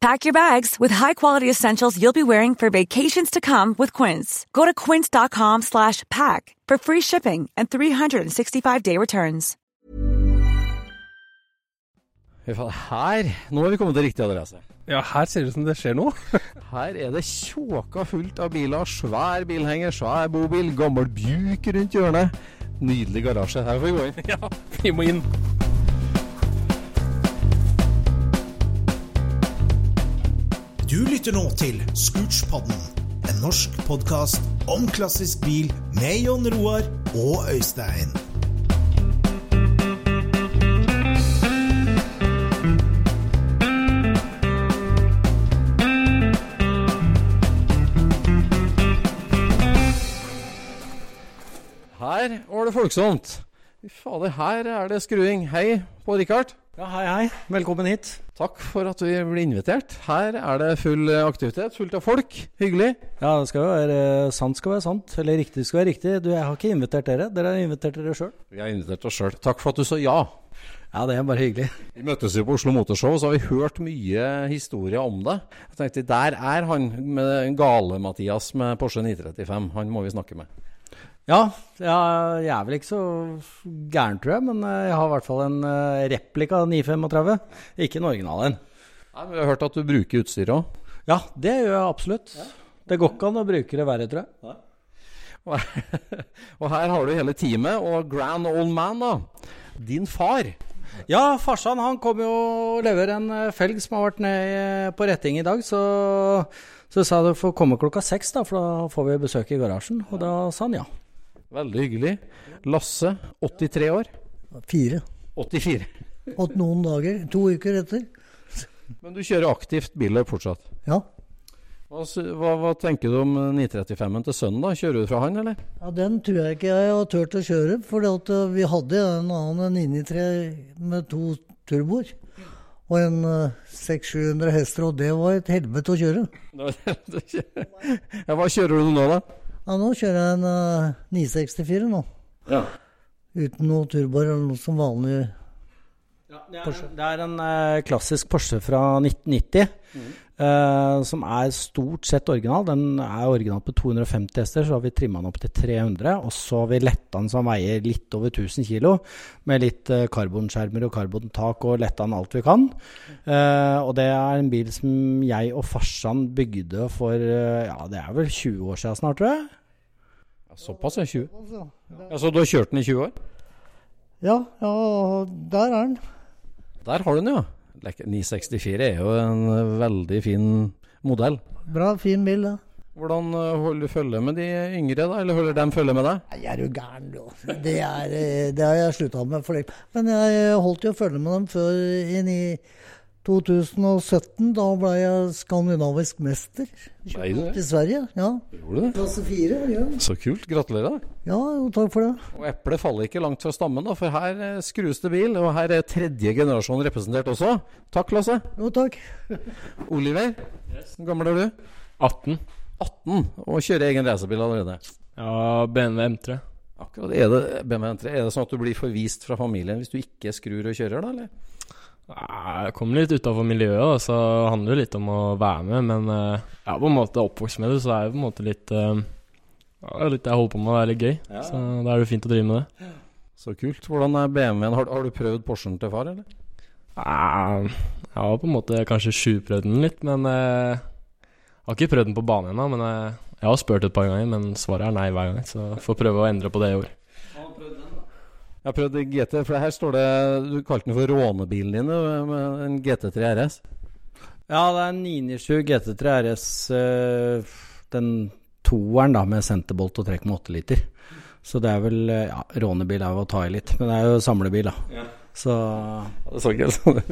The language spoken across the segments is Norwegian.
Pack your bags with high-quality essentials you'll be wearing for vacations to come with Quince. Go to quince.com slash pack for free shipping and 365-day returns. Her Nå er vi kommet til riktig adresse. Ja, her ser det ut som det skjer noe. Her er det tjåka fullt av biler. Svær bilhenger, svær bobil, gammel Bjuk rundt hjørnet. Nydelig garasje. Her får vi gå inn. Ja, vi må inn. Du lytter nå til Scootspodden, en norsk podkast om klassisk bil med Jon Roar og Øystein. Her var det folksomt. Fy fader, her er det skruing. Hei på Richard. Ja, hei, hei. Velkommen hit. Takk for at vi ble invitert. Her er det full aktivitet, fullt av folk. Hyggelig. Ja, det skal jo være sant skal være sant, eller riktig skal være riktig. Du, jeg har ikke invitert dere, dere har invitert dere sjøl. Vi har invitert oss sjøl. Takk for at du sa ja. Ja, det er bare hyggelig. Vi møttes jo på Oslo Motorshow, så har vi hørt mye historier om det. Jeg tenkte, Der er han med gale-Mathias med Porsche 935. Han må vi snakke med. Ja, ja, jeg er vel ikke så gæren, tror jeg, men eh, jeg har i hvert fall en eh, replika 935. Ikke en original en. Nei, men Vi har hørt at du bruker utstyr òg. Ja, det gjør jeg absolutt. Det går ikke an å bruke det verre, tror jeg. Og her har du hele teamet, og grand old man, da. Din far. Ja, farsan han kom jo og leverer en eh, felg som har vært ned på retting i dag, så, så sa du får komme klokka seks, da, for da får vi besøk i garasjen. Og da sa han ja. Veldig hyggelig. Lasse, 83 år. Fire. 84. Åt noen dager. To uker etter. Men du kjører aktivt bil fortsatt? Ja. Hva, hva, tenker du om 935-en til sønnen? da? Kjører du fra han, eller? ja. Den tror jeg ikke jeg har turt å kjøre. For vi hadde en annen 993 med to turboer. Og en eh, 600-700 hester, og det var et helvete å kjøre. Ja, hva kjører du nå, da? Ja, nå kjører jeg en uh, 964 nå. Ja. Uten noe turboer eller noe som vanlig. det, er, det er en uh, klassisk Porsche fra 1990. eh, som er stort sett original. Den er original på 250 hester, så har vi trimma den opp til 300. Og så har vi letta den så den veier litt over 1000 kg, med litt eh, karbonskjermer og karbontak, og letta den alt vi kan. Uh, og det er en bil som jeg og farsan bygde for ja, det er vel 20 år siden snart, tror jeg. Såpass, ja. 20. Ja, så du har kjørt den i 20 år? Ja, ja, der er den. Der har du den, ja. Lek- 964 er jo en eh, veldig fin modell. Bra, fin bil. da. Hvordan eh, holder du følge med de yngre, da? Eller holder de følge med deg? Jeg er jo gæren, du. Det, er, eh, det har jeg slutta med for lenge. Men jeg holdt jo følge med dem før i 2017. Da ble jeg skandinavisk mester. Ble du det? Til Sverige. Ja. Gjorde du det? Klasse fire. Ja. Så kult. Gratulerer. ja, jo, takk for det. Og eplet faller ikke langt fra stammen, da, for her eh, skrus det bil. Og her er tredje generasjon representert også. Takk, Lasse. Jo, takk. Oliver, hvor gammel er du? 18. 18, og kjører egen racerbil allerede. Ja, BMW M3. Akkurat. Er det, er det sånn at du blir forvist fra familien hvis du ikke skrur og kjører, da? eller? Jeg kom litt utafor miljøet, da, så det handler jo litt om å være med. Men eh, jeg er på en måte oppvokst med det, så det er jo på en måte litt uh, Litt jeg holder på med, det er litt gøy. Ja. Så da er det fint å drive med det. Så kult. Hvordan er BMW-en? Har, har, du prøvd Porschen til far, eller? Jeg har på en måte kanskje sjuprøvd den litt, men uh, Jeg har ikke prøvd den på bane ennå. Men jeg har spurt et par ganger, men svaret er nei hver gang. Så jeg får prøve å endre på det i år. Jeg har prøvd GT, for her står det Du kalte den for rånebilen din, med en GT3 RS? Ja, det er en 997 GT3 RS, den toeren da, med senterbolt og 3,8 liter. Så det er vel Ja, rånebil er jo å ta i litt, men det er jo samlebil, da. Ja. Så så sånn.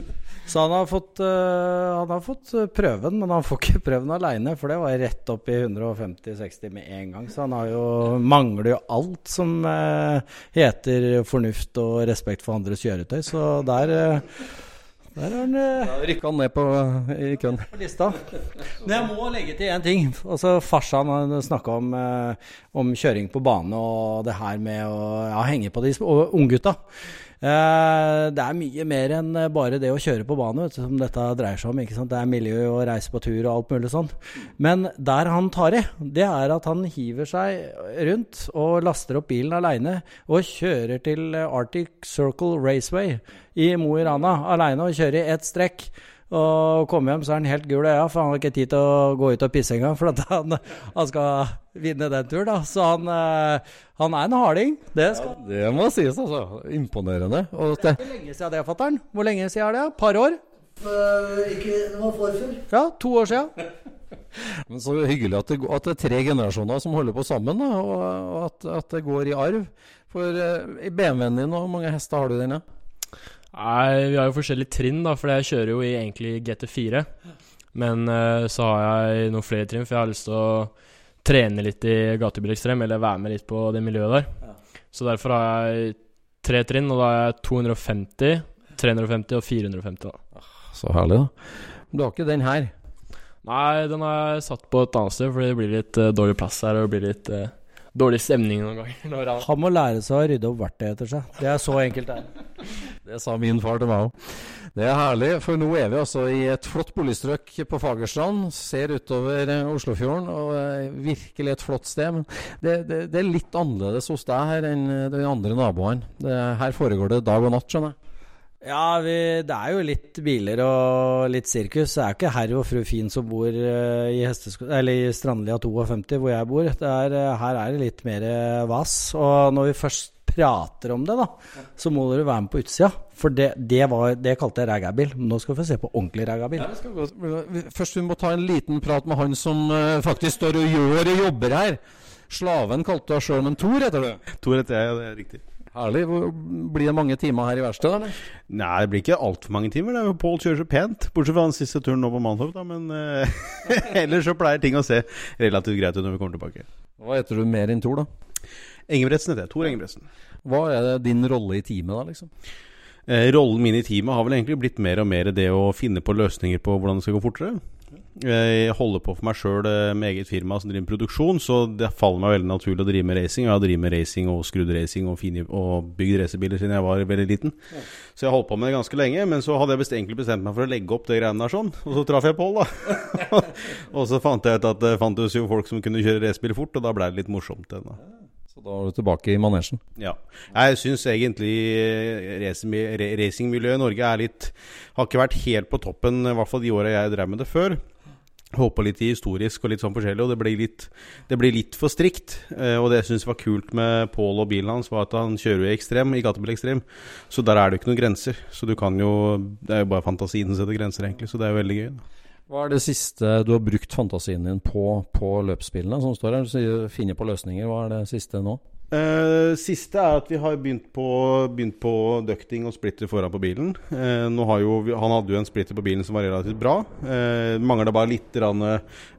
Så han har, fått, uh, han har fått eh, prøven, men han får ikke prøven aleine, for det var rett opp i 150-60 med en gang. Så han jo, mangler jo alt som uh, heter fornuft og respekt for andres kjøretøy. Så der der har han uh, Rykka han ned på i køen. På lista. Men jeg må legge til én ting. Altså, Farsan snakka om, om kjøring på bane og det her med å ja, henge på de unggutta. Eh, det er mye mer enn eh, bare det å kjøre på bane, vet som dette dreier seg om. Det er miljø og reise på tur og alt mulig sånn. Men der han tar i, det er at han hiver seg rundt og laster opp bilen aleine og kjører til Arctic Circle Raceway i Mo i Rana aleine og kjører i ett strekk. Og kom hjem, så er han helt gul i øya, for han har ikke tid til å gå ut og pisse engang. For at han, han, skal vinne den turen, da. Så han, eh, han er en harding. Det, skal. Ja, det må sies, altså. Imponerende. Og det... Hvor lenge siden det, fatter'n? Hvor lenge siden er det? Par år? Uh, ikke, det var forfør. Ja, to år siden. Men Så hyggelig at det, at det, er tre generasjoner som holder på sammen, da, og at, at, det går i arv. For uh, i BMW-en din, hvor mange hester har du i den? Ja? Nei, vi har jo forskjellige trinn, da, for jeg kjører jo i egentlig GT4. Men uh, så har jeg noen flere trinn, for jeg har lyst til å trene litt i gatebilekstrem, eller være med litt på det miljøet der. Ja. Så derfor har jeg tre trinn, og da er jeg 250, 350 og 450. da. Så herlig, da. Du har ikke den her? Nei, den har jeg satt på et annet sted, fordi det blir litt uh, dårlig plass her, og det blir litt uh, dårlig stemning noen ganger. Han... han må lære seg å rydde opp verktøy etter seg. Det er så enkelt det. Det sa min far til meg òg. Det er herlig, for nå er vi altså i et flott boligstrøk på Fagerstrand. Ser utover eh, Oslofjorden, og eh, virkelig et flott sted. Men det, det, det er litt annerledes hos deg her enn de andre naboene. her foregår det dag og natt, skjønner jeg. Ja, vi, det er jo litt biler og litt sirkus. Det er jo ikke herr og fru Fin som bor uh, i, i Strandlia 52, hvor jeg bor. Er, uh, her er det litt mer uh, vas. Og når vi først prater om det, da, så må dere være med på utsida. For det, det, var, det kalte jeg raggabil. Nå skal vi få se på ordentlig raggabil. Ja, først vi må ta en liten prat med han som faktisk står og gjør og jobber her. Slaven kalte du deg sjøl, men Tor heter du? Tor heter jeg, ja, det er riktig. Herlig. Blir det mange timer her i verkstedet, eller? Nei, det blir ikke altfor mange timer. Det Pål kjører så pent. Bortsett fra den siste turen nå på Mannhof, da. Men uh, ellers så pleier ting å se relativt greit ut når vi kommer tilbake. Hva heter du mer enn Tor, da? Engebretsen heter jeg. Tor Engebretsen. Hva er din rolle i teamet, da, liksom? Eh, rollen min i teamet har vel egentlig blitt mer og mer det å finne på løsninger på hvordan det skal gå fortere. Jeg holder på for meg sjøl eh, med eget firma som driver med produksjon, så det faller meg veldig naturlig å drive med racing. Jeg har drevet med racing og skrudd racing og, fine, og bygd racerbiler siden jeg var veldig liten. Ja. Så jeg holdt på med det ganske lenge. Men så hadde jeg bestemt, egentlig bestemt meg for å legge opp det greiene der sånn, og så traff jeg Pål, da. og så fant jeg ut at det fantes jo folk som kunne kjøre racerbil fort, og da ble det litt morsomt. Da. Så da var du tilbake i manesjen? Ja. Jeg syns egentlig eh, racingmiljøet i Norge er litt Har ikke vært helt på toppen, i hvert fall de åra jeg drev med det før hoppa litt i historisk og litt sånn forskjellig, og det blir litt, det blir litt for strikt. Eh, og det jeg syns var kult med Pål og bilen hans, var at han kjører jo i ekstrem, i gatebilekstrem. Så der er det jo ikke noen grenser. Så du kan jo Det er jo bare fantasien som setter grenser, egentlig. Så det er jo veldig gøy. Da. Hva er det siste du har brukt fantasien din på på løpsbilene som står her? Du finner på løsninger. Hva er det siste nå? Uh, siste er at vi har begynt på, begynt på ducting og splitter foran på bilen. Uh, jo, han hadde jo en splitter på bilen som var relativt bra. Uh, Mangla bare litt rann,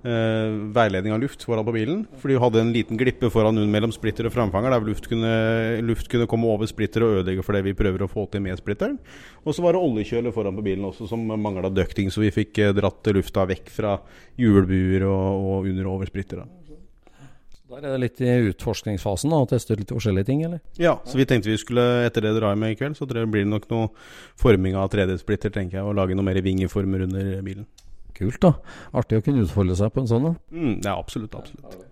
veiledning av luft foran på bilen. Fordi vi hadde en liten glippe foran mellom splitter og framfanger der luft kunne, luft kunne komme over splitter og ødelegge for det vi prøver å få til med splitteren. Og så var det oljekjøler foran på bilen også som mangla ducting, så vi fikk dratt lufta vekk fra hjulbuer og, og under og over splitter. Da. Der er det litt i utforskningsfasen da, og teste litt forskjellige ting, eller? Ja, så vi tenkte vi skulle, etter det dere har med i kveld, så tror jeg det blir nok noe forming av 3D-splitter, tenker jeg, og lage noe mer vingeformer under bilen. Kult, da. Artig å kunne utfolde seg på en sånn. da. Mm, ja, absolutt. absolutt.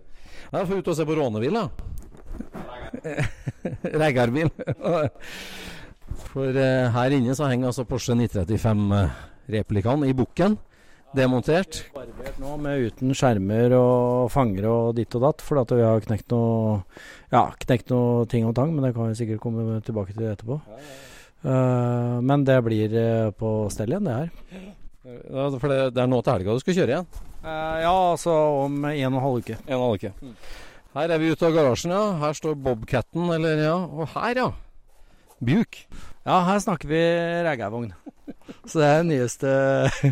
Da får vi ut og se på rånebil, da. Reggarbil. For uh, her inne så henger altså Porsche 935-replikaen i bukken. Demontert. Barbert nå med uten skjermer og fanger og ditt og datt, for at vi har knekt noe Ja, knekt noe ting og tang, men det kan vi sikkert komme tilbake til etterpå. Eh, men det blir eh, på stell igjen, det her. Ja, for det, det er nå til helga du skal kjøre igjen? Uh, ja, altså om en og en halv uke. En og en halv uke. Her er vi ute av garasjen, ja. Her står Bobcatten, eller ja. Og her, ja. Buk. Ja, her snakker vi Reggavogn. Så det er den nyeste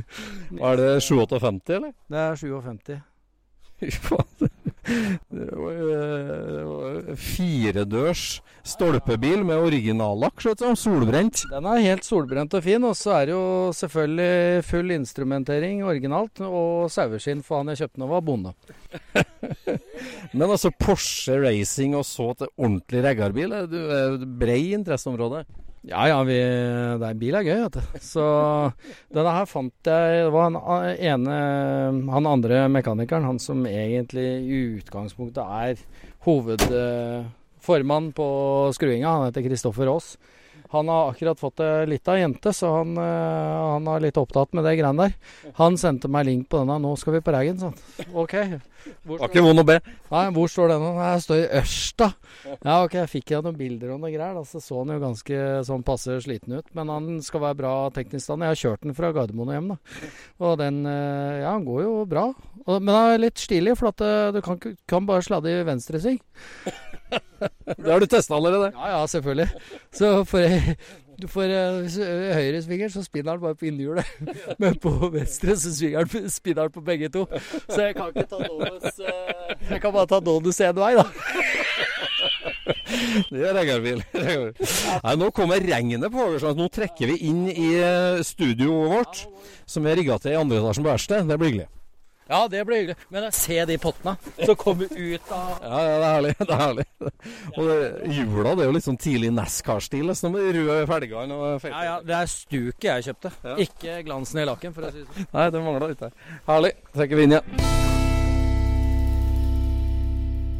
Er det 758, eller? Det er 57. Fy faen. Det var jo, eh, Firedørs stolpebil med originallakk, solbrent. Den er helt solbrent og fin. Og så er det jo selvfølgelig full instrumentering originalt. Og saueskinn, for han jeg kjøpte nå, var bonde. Men altså Porsche racing og så til ordentlig reggarbil, er du er brei interesseområde? Ja ja, vi, det er, bil er gøy, vet du. Så denne her fant jeg Det var han ene Han andre mekanikeren, han som egentlig i utgangspunktet er hovedformann på skruinga, han heter Kristoffer Aas. Han har akkurat fått ei lita jente, så han, eh, han er litt opptatt med det greiene der. Han sendte meg link på denne. 'Nå skal vi på Reigen', sa han. OK. Var ikke vond å be. Nei, hvor står den? nå? Jeg står i Ørsta. Ja, ok, jeg fikk jeg noen bilder og noe greier. Da, så så han jo ganske sånn passe sliten ut. Men han skal være bra teknisk stand. Jeg har kjørt den fra Gardermoen og hjem, da. Og den eh, Ja, han går jo bra. Og, men han er litt stilig, for at eh, du kan, kan bare sladde i venstresving. Det har du testa allerede? Ja, ja, selvfølgelig. Så for, du får uh, høyresvingeren, så spinner han bare på innhjulet. Men på venstre så han, spinner han på begge to. Så jeg kan ikke ta donus eh, Jeg kan bare ta donus én vei, da. Det er reggarbil. Nei, nå kommer regnet på oss. Nå trekker vi inn i eh, studioet vårt, som er rigga til i andre etasjen på verkstedet. Det blir hyggelig. Ja, det blir hyggelig. Men se de pottene som kommer ut av Ja, ja, det er herlig. det er herlig. Og det, Hjula det er jo litt sånn tidlig NASCAR-stil. Nesten med røde felgene og felgene. Ja, ja, det er stuket jeg kjøpte. Ikke glansen i lakken, for å si det sånn. Nei, det mangla der. Herlig. Trekker vi inn igjen.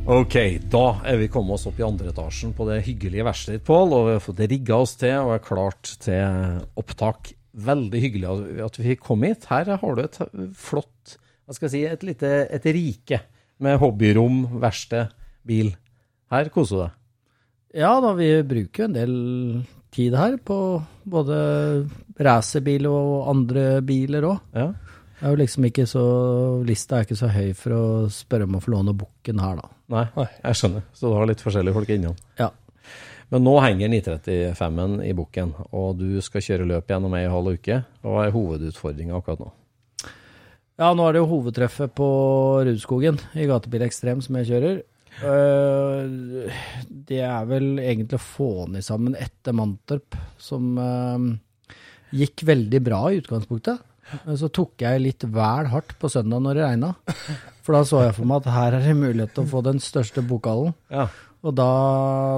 Ok, da er vi kommet oss opp i andre etasjen på det hyggelige verkstedet ditt, Pål. Og vi har fått rigga oss til og er klart til opptak. Veldig hyggelig at vi fikk komme hit. Her har du et flott hva skal jeg si, et lite et rike med hobbyrom, verksted, bil. Her koser du deg. Ja da, vi bruker jo en del tid her på både racerbil og andre biler òg. Ja. Det er jo liksom ikke så Lista er ikke så høy for å spørre om å få låne bukken her, da. Nei, jeg skjønner. Så du har litt forskjellige folk innom. Ja. Men nå henger 935-en i bukken, og du skal kjøre løp gjennom ei halv uke. Hva er hovedutfordringa akkurat nå? Ja, nå er det jo hovedtreffet på Rudskogen i Gatebil Ekstrem som jeg kjører. Uh, det er vel egentlig å få ned sammen etter Mantorp, som uh, gikk veldig bra i utgangspunktet. Men så tok jeg litt vel hardt på søndag når det regna. For da så jeg for meg at her er det mulighet til å få den største pokalen. Ja. Og da,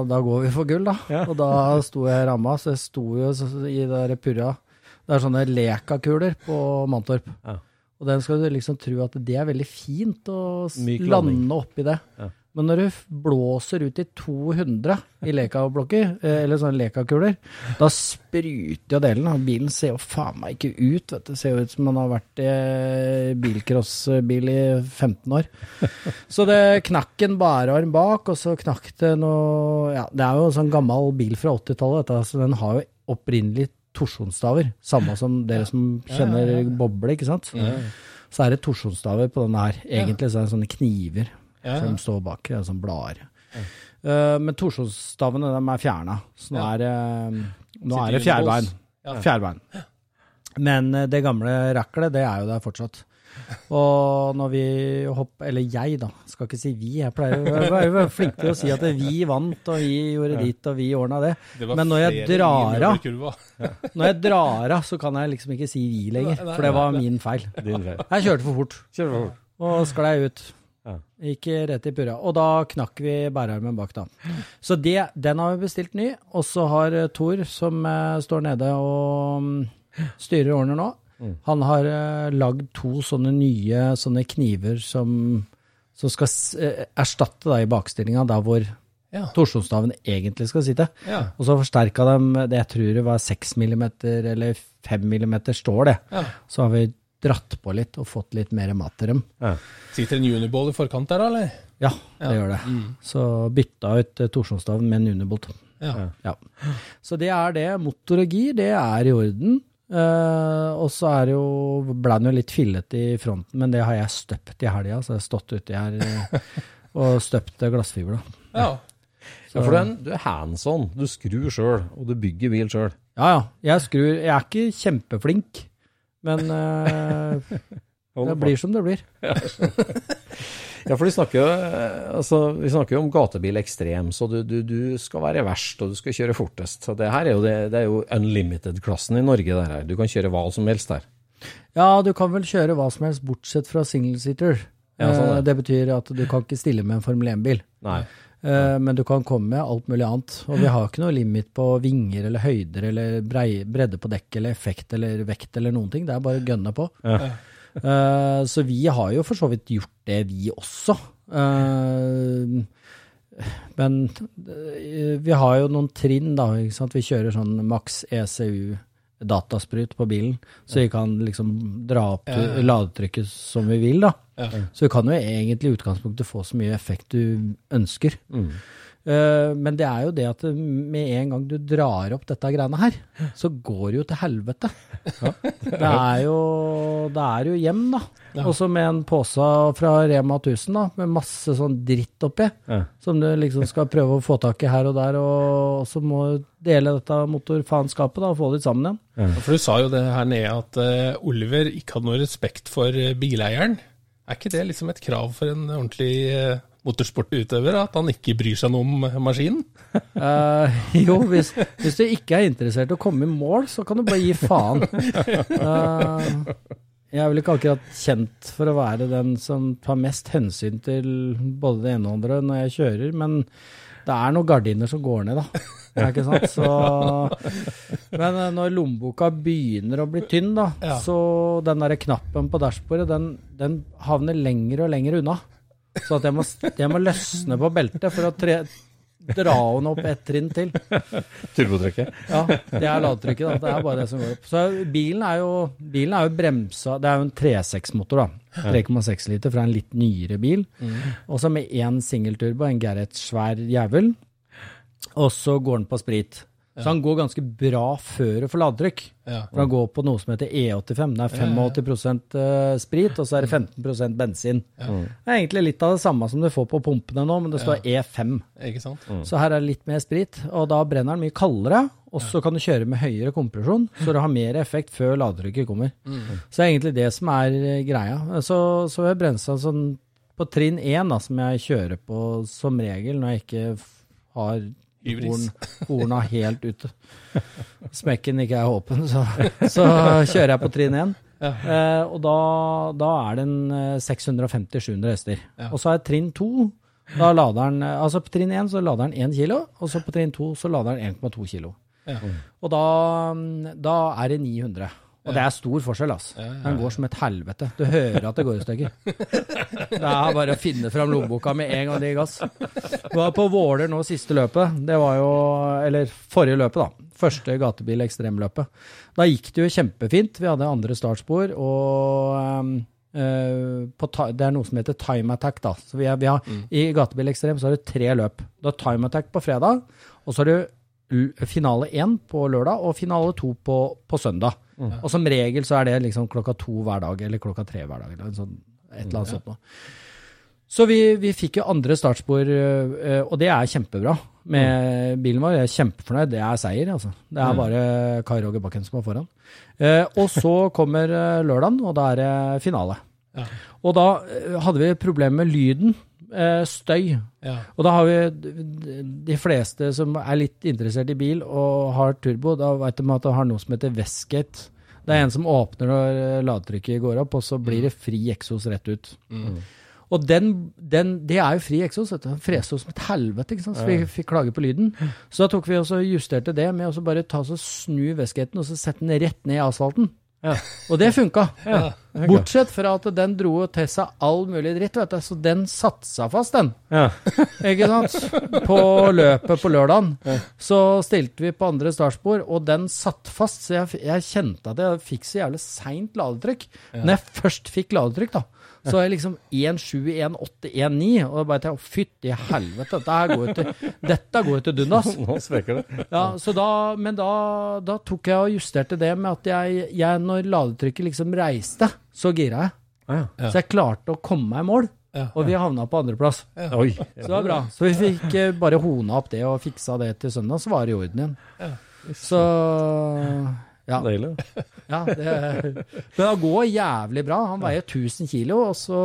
da går vi for gull, da. Og da sto jeg ramma, så jeg sto jo i det purra. Det er sånne lekakuler på Mantorp. Ja. Og den skal du liksom tro at det er veldig fint å lande oppi det. Ja. Men når du blåser ut i 200 i lekablokker, eh, eller sånne lekakuler, da spruter jo delen. Og bilen ser jo faen meg ikke ut, vet du. Det ser jo ut som man har vært i bilcrossbil i 15 år. Så det knakk en bærearm bak, og så knakk det noe Ja, det er jo en sånn gammel bil fra 80-tallet, så den har jo opprinnelig torsjonsstaver. Samme som dere som kjenner boble, ikke sant. Så er det torsjonsstaver på denne her. Egentlig så er det sånne kniver som står bak, det er sånne blader. Eh, men torsjonsstavene de er fjerna, så nå er det, nå er det fjærbein. Fjærbein. Men eh, det gamle raklet, det er jo der fortsatt. Og når vi hopper Eller jeg, da. Skal ikke si vi. Jeg pleier å være- flink til å si at vi vant, og vi gjorde dit, og vi ordna det. Men når jeg drar av, når jeg drar av, så kan jeg liksom ikke si vi lenger. For det var min feil. Jeg kjørte for fort Kjør for fort. og sklei ut. Gikk rett i purra. Og da knakk vi bærearmen bak, da. Så det, den har vi bestilt ny. Og så har Tor, som eh, står nede og mm, styrer og ordner nå, han har uh, lagd to sånne nye sånne kniver som, som skal eh, erstatte da i bakstillinga der hvor Ja. torsjonsstaven egentlig skal sitte. Ja. Og så forsterka dem, det jeg tror det var 6 mm eller 5 mm stål, det. Ja. Så har vi dratt på litt og fått litt mer mat til dem. Sitter en uniball i forkant der, da, eller? Ja, det Ja. gjør det. Mm. Så bytta ut uh, torsjonsstaven med en uniball. Ja. Ja. Så det er det. Motor og gir, det er i orden. Eh, og så er det jo, ble den jo litt fillete i fronten, men det har jeg støpt i helga. Så jeg har stått uti her eh, og støpt glassfiber. da. ja. Ja, for du er, du er hands on. Du skrur sjøl, og du bygger bil sjøl. Ja ja, jeg skrur. Jeg er ikke kjempeflink, men eh, det blir som det blir. Ja, for vi snakker, jo, eh, altså, vi snakker jo om gatebil ekstrem, så du, du, du skal være verst, og du skal kjøre fortest. Så det her er jo, det, det er jo unlimited-klassen i Norge. Der her. Du kan kjøre hva som helst der. Ja, du kan vel kjøre hva som helst, bortsett fra single-seater. Ja, sånn Eh, det. det betyr at du kan ikke stille med en Formel 1-bil. Nei. Eh, Men du kan komme med alt mulig annet. Og vi har ikke noe limit på vinger eller høyder eller brei, bredde på dekk eller effekt eller vekt eller noen ting. Det er bare å gønne på. Ja. Eh, Så vi har jo for så vidt gjort det, vi også. Uh, Men eh, vi har jo noen trinn, da. Ikke sant? Vi kjører sånn maks ECU datasprut på bilen, så vi kan liksom dra opp Ja, ja. ladetrykket som vi vil, da. Ja. Så vi kan jo egentlig i utgangspunktet få så mye effekt du ønsker. Mm. Eh, men det er jo det at med en gang du drar opp dette greiene her, så går det jo til helvete. Det er jo, det er jo hjem, da. Ja. Og så med en pose fra Rema 1000 da, med masse sånn dritt oppi, Ja. som du liksom skal prøve å få tak i her og der, og så må du dele dette motorfaenskapet da, og få det sammen igjen. For du sa jo det her nede at uh, Oliver ikke hadde noe respekt for eh, bileieren. Er ikke det liksom et krav for en ordentlig uh, motorsportutøver, at han ikke bryr seg noe om maskinen? Uh, jo, hvis, hvis du ikke er interessert i å komme i mål, så kan du bare gi faen. Uh, jeg er vel ikke akkurat kjent for å være den som tar mest hensyn til både det ene og andre når jeg kjører, men det er noen gardiner som går ned, da. Ja, ikke sant? Så, men eh, når lommeboka begynner å bli tynn, da, Ja. så den der knappen på dashbordet, den, den havner lenger og lenger unna. Så at jeg må, jeg må løsne på beltet for å tre, dra henne opp ett trinn til. Turbotrykket? Ja, det er ladetrykket, da. Det er bare det som går opp. Så bilen er jo, bilen er jo bremsa Det er jo en 3.6-motor, da. 3,6 liter fra en litt nyere bil. Og så med én singelturbo, en Gareth svær jævel. Og så går den på sprit. Så han går ganske bra før du får ladetrykk. Ja. For han går på noe som heter E85. Det er 85 eh, sprit, og så er det 15 bensin. Det er egentlig litt av det samme som du får på pumpene nå, men det står E5. Ikke sant? Så her er det litt mer sprit, og da brenner den mye kaldere. Og så kan du kjøre med høyere kompresjon, så du har mer effekt før ladetrykket kommer. Så det er egentlig det som er eh, greia. Så, så jeg brensa sånn på trinn én, da, som jeg kjører på som regel når jeg ikke har. Horn, horna helt ute. Smekken ikke er åpen, så, så kjører jeg på trinn én. Ja. Eh, og da, da er den eh, 650-700 hester. Ja. Og så er trinn to da lader den, eh, altså På trinn 1 så lader den 1 kilo, og så på trinn 2 så lader den 1,2 kilo. Ja. Og da, mm, da er det 900. Og det er stor forskjell, altså. Ja, ja. Den går som et helvete. Du hører at det går i stykker. Det er bare å finne fram lommeboka med en gang det gir gass. Det var på Våler nå siste løpet. Det var jo Eller forrige løpet, da. Første gatebil ekstremløpet. Da gikk det jo kjempefint. Vi hadde andre startspor, og um, eh, på, ti- det er noe som heter time attack. da. Så vi er, vi har, I gatebil ekstrem så har du tre løp. Du har time attack på fredag, og så har du finale én på lørdag og finale to på, på søndag. Og som regel så er det liksom klokka to hver dag, eller klokka tre hver dag. eller sånn, et eller annet sånt noe. Så vi, vi fikk jo andre startspor, øh, og det er kjempebra. Med bilen vår, jeg er kjempefornøyd. Det er seier, altså. Det er bare Kai Roger Bakken som er foran. Eh, og så kommer eh, lørdagen, og da er det finale. Ja. Og da eh, hadde vi problemer med lyden. Eh, støy. Ja. Og da har vi de fleste som er litt interessert i bil og har turbo, da vet de at det har noe som heter Westgate. Det er en som åpner når eh, ladetrykket går opp, og så blir det fri eksos rett ut. Og den, den, det er jo fri eksos. Den freste oss som et helvete, ikke sant? så vi fikk klage på lyden. Så da tok vi også justerte det med å bare ta og snu vesketten og så sette den rett ned i asfalten. Og det funka. Bortsett fra at den dro til seg all mulig dritt, vet du. Så den satsa fast, den. Ja. Ikke sant? På løpet på lørdagen. Så stilte vi på andre startspor, og den satt fast. Så jeg, jeg kjente at jeg fikk så jævlig seint ladetrykk. Når jeg først fikk ladetrykk, da. Så er liksom 1-7-1-8-1-9, Og da bare tenker fytti helvete, dette her går jo til, dette går jo til dundas. Nå spreker det. Ja, så da, men da, da tok jeg og justerte det med at jeg, jeg når ladetrykket liksom reiste, så gira jeg. Ah, ja. Så jeg klarte å komme meg i mål. Ja. Og vi havna på andreplass. Oi. Så det var bra. Så vi fikk eh, bare hona opp det og fiksa det til søndag, så var det i orden igjen. Så ja. Deilig. ja det, men det går jævlig bra. Han veier 1000 kilo, og så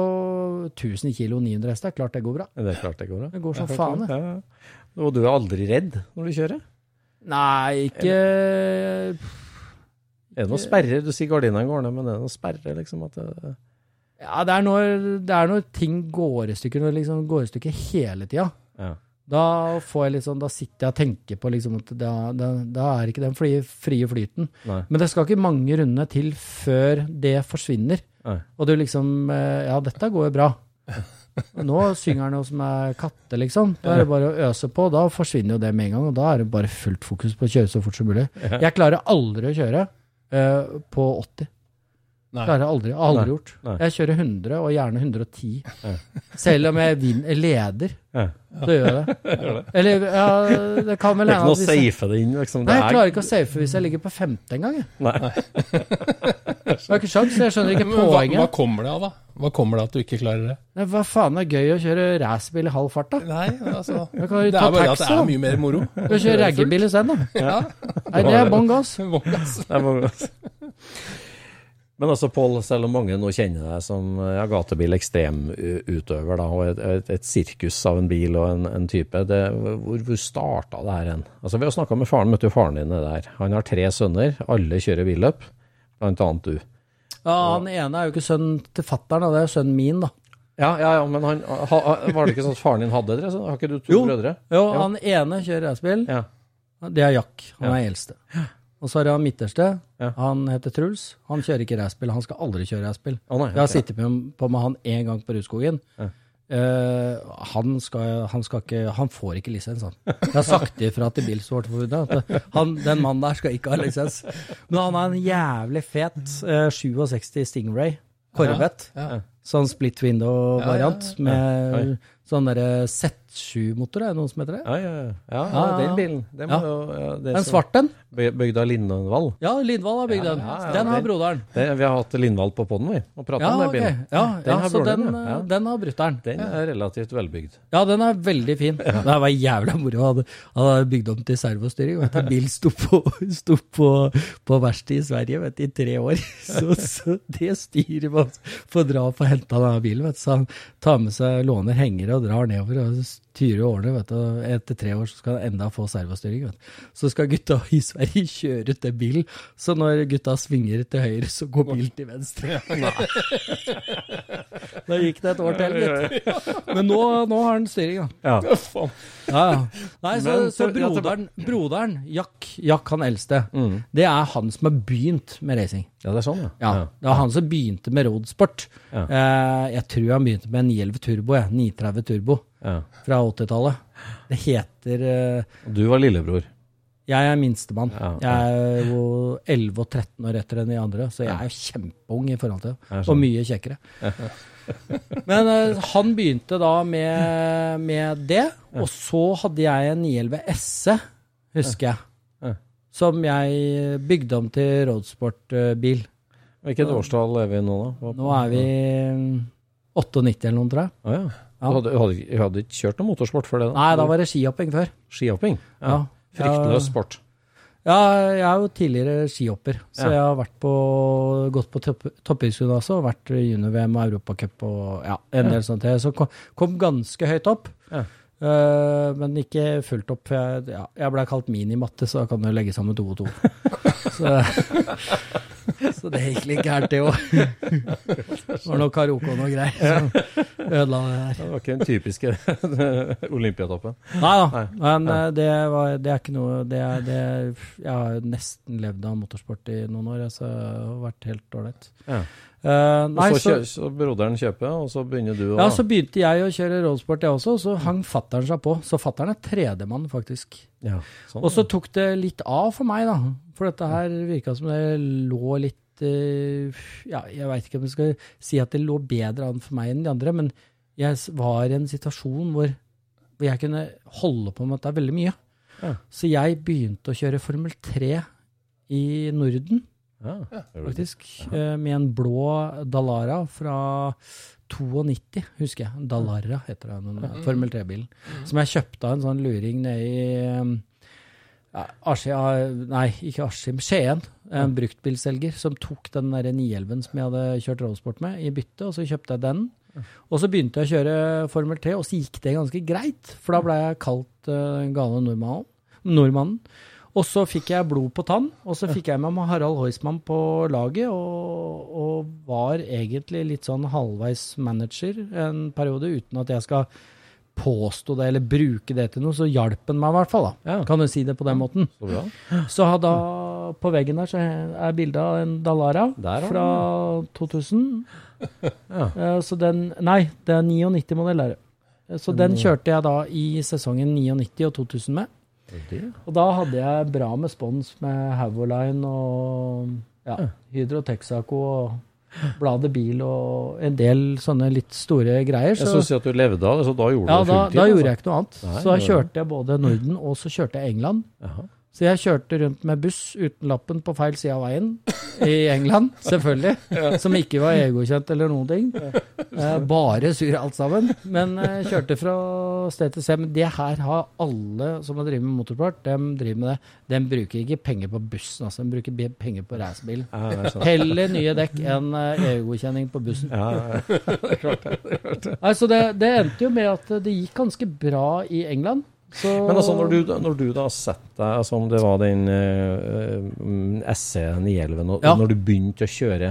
1000 kilo 900 hester. Klart det går bra. Det er klart det går bra. Det går som faen, det. ja. Og du er aldri redd når du kjører? Nei, ikke Er det noen sperrer? Du sier gardinene går ned, men er det noen sperrer, liksom? At det, Ja, det er når, det er når ting går i stykker, når det liksom går i stykker hele tida. ja. Da får jeg litt sånn, da sitter jeg og tenker på liksom at da, da, da er ikke den frie, frie flyten. Nei. Men det skal ikke mange rundene til før det forsvinner. Nei. Og du liksom eh, Ja, dette går jo bra. Nå synger han jo som er katte, liksom. Da er det bare å øse på. Da forsvinner jo det med en gang. Og da er det bare fullt fokus på å kjøre så fort som mulig. Jeg klarer aldri å kjøre uh, på 80. Nei. Klarer jeg aldri. Aldri Nei. gjort. Nei. Jeg kjører 100, og gjerne 110. Selv om jeg vinner, leder, Ja. så gjør jeg det. Eller ja, det kan vel Det er ikke hende noe å safe det inn, liksom. Nei, jeg klarer ikke å safe hvis jeg ligger på femte engang. jeg. Har ikke sjans, jeg skjønner ikke poenget. hva, hva kommer det av, da? Hva kommer det av at du ikke klarer det? Nei, Hva faen er gøy å kjøre racerbil i halv fart, da? Nei, altså kan Det er bare at det er mye mer moro. Du kan kjøre raggebil isteden, da. Ja. Nei, det er bånn gass. Det er mange- Men altså, Pål, selv om mange nå kjenner deg som ja, gatebil ekstremutøver, da, og et, et, et sirkus av en bil og en, en type, det, hvor, hvor starta det her hen? Altså, vi har snakka med faren, møtte jo faren din der. Han har tre sønner, alle kjører billøp, blant annet du. Ja, Han ene er jo ikke sønnen til fattern, det er sønnen min, da. Ja, ja, ja, men han, ha, var det ikke sånn at faren din hadde tre? Så har ikke du to Jo. brødre? Jo, jo. han ene kjører racerbil. Ja. Det er Jack. Han Ja. er eldste. Og så har jeg han midterste. Ja. Han heter Truls. Han kjører ikke racerbil. Han skal aldri kjøre racerbil. Oh, nei, Jeg har sittet med, på med han én gang på Rudskogen. Ja. Uh, han, skal, han skal ikke Han får ikke lisens, han. Jeg har sagt ifra til Bilsportforbundet at han, den mannen der skal ikke ha lisens. Men han har en jævlig fet uh, 67 Stingray Corvette. Ja. Sånn split window-variant Ja, ja, med sånn derre Z7-motor, er det noen som heter det? Ja, ja, ja. ja, Ja, ja, den bilen. Den, må Ja. jo, ja, det En svart den? Bygd av Lindvall. Ja, Lindvall har bygd Ja, den. ja, ja, den har broderen. Det, vi har hatt Lindvall på podden, vi, og prata Ja, om den bilen. Ja, Den ja har så broren den, den har brutter'n. Den er relativt velbygd. Ja, den er veldig fin. Det var jævla moro. Han hadde- hadde bygd om til servostyring. Vet du. Bil sto på, sto på, på verksted i Sverige vet du, i tre år. Så, så det styret man får dra og få henta denne bilen. Vet du. Så han tar med seg, låner hengere og drar nedover og styrer årene. Vet du. Etter tre år så skal han enda få servostyring. Vet du. Så skal gutta i Sverige kjøre den bilen. Så når gutta svinger til høyre, så går bilen til venstre. Da gikk det et år til, gitt. Men nå, nå har han styring, da. Ja. Ja, ja. Nei, så, så broderen, broderen Jack, Jack han eldste, Mm. det er han som har begynt med racing. ja, det er sånn, ja. Ja, Det var han som begynte med roadsport. Ja. Eh, jeg tror han begynte med en 911 Turbo, jeg. 930 Turbo. Fra 80-tallet. Det heter eh, du var lillebror. Jeg er minstemann. Jeg er jo 11 og 13 år etter enn de andre, så jeg er jo kjempeung i forhold til det. sånn. Og mye kjekkere. Men uh, han begynte da med, med det, og så hadde jeg en 911 SE, husker jeg. Som jeg bygde om til roadsportbil. Hvilket årstall er vi i nå, da? Nå er vi 98 eller noe, tror jeg. Ja. Du hadde, hadde, hadde ikke kjørt noe motorsport før det? da? Nei, da var det skihopping før. Skihopping? Ja. Fryktløs sport. Ja, jeg er jo tidligere skihopper, så jeg har på, gått på topp, toppidrettsgymnaset og vært i junior-VM og Europacup og ja, en del sånt. Så kom, kom ganske høyt opp, Ja. Eh, men ikke fullt opp. For jeg, ja, jeg ble kalt minimatte, så da kan du legge sammen to og to. så, Så det gikk litt gærent, det òg. Det var noe karaoke og noe greier som ødela det der. Det var ikke den typiske Olympiatoppen. Nei da, men eh, det, var, det er ikke noe det er, det, Jeg har nesten levd av motorsport i noen år, så det har vært helt ålreit. Ja. Og nei, så, så, kjø, så broderen kjøper, og så begynner du å ja, så begynte jeg å kjøre rollsport, jeg også, og så hang fattern seg på. Så fattern er tredjemann, faktisk. Ja, sånn, Og så tok det litt av for meg, da. For dette her virka som det lå litt uh, Ja, jeg veit ikke om jeg skal si at det lå bedre an for meg enn de andre, men jeg var i en situasjon hvor, hvor jeg kunne holde på med dette veldig mye. Ja. Så jeg begynte å kjøre Formel 3 i Norden, ja. faktisk. eh, Med en blå Dalara fra 92, husker jeg. Dalara heter den, den Formel 3-bilen. Som jeg kjøpte av en sånn luring nede i ja, Askim, nei, ikke Askim, Skien. En bruktbilselger som tok den der 911 som jeg hadde kjørt rollsport med, i bytte, og så kjøpte jeg den. Og så begynte jeg å kjøre Formel 3, og så gikk det ganske greit. For da ble jeg kalt uh, den gale nordmannen. nordmannen. Og så fikk jeg blod på tann, og så fikk jeg med meg Harald Heusmann på laget, og, og var egentlig litt sånn halvveis manager en periode, uten at jeg skal påstå det eller bruke det til noe, så hjalp han meg i hvert fall, da. Ja. Kan du si det på den måten. Så. Så da på veggen der så er bildet av en Dalara Der, fra 2000. Ja. Eh, Så den Nei, det er 99-modell, er det. Så den kjørte jeg da i sesongen 99 og 2000 med. Og da hadde jeg bra med spons med Havoline og ja, Hydro Texaco og Bladet Bil og en del sånne litt store greier. Jeg synes at du levde av det, så da gjorde ja, du det da, Ja, da altså. gjorde jeg ikke noe annet. Nei, så da kjørte jeg både Norden og så kjørte jeg England. Jaha. Så jeg kjørte rundt med buss uten lappen på feil side av veien i England, selvfølgelig. Som ikke var EU-godkjent eller noen ting. Eh, bare sur alt sammen. Men eh, kjørte fra sted til sted. Men det her har alle som har drevet med motorsport, de driver med det. De bruker ikke penger på bussen, altså. De bruker penger på racerbilen. Ja. Heller nye dekk enn eh, EU-godkjenning på bussen. Ja, det, det, det. Altså, det, det endte jo med at det gikk ganske bra i England. Så, Men altså, når du, når du da setter deg, altså om det var den uh, SC 911, og Ja. når du begynte å kjøre,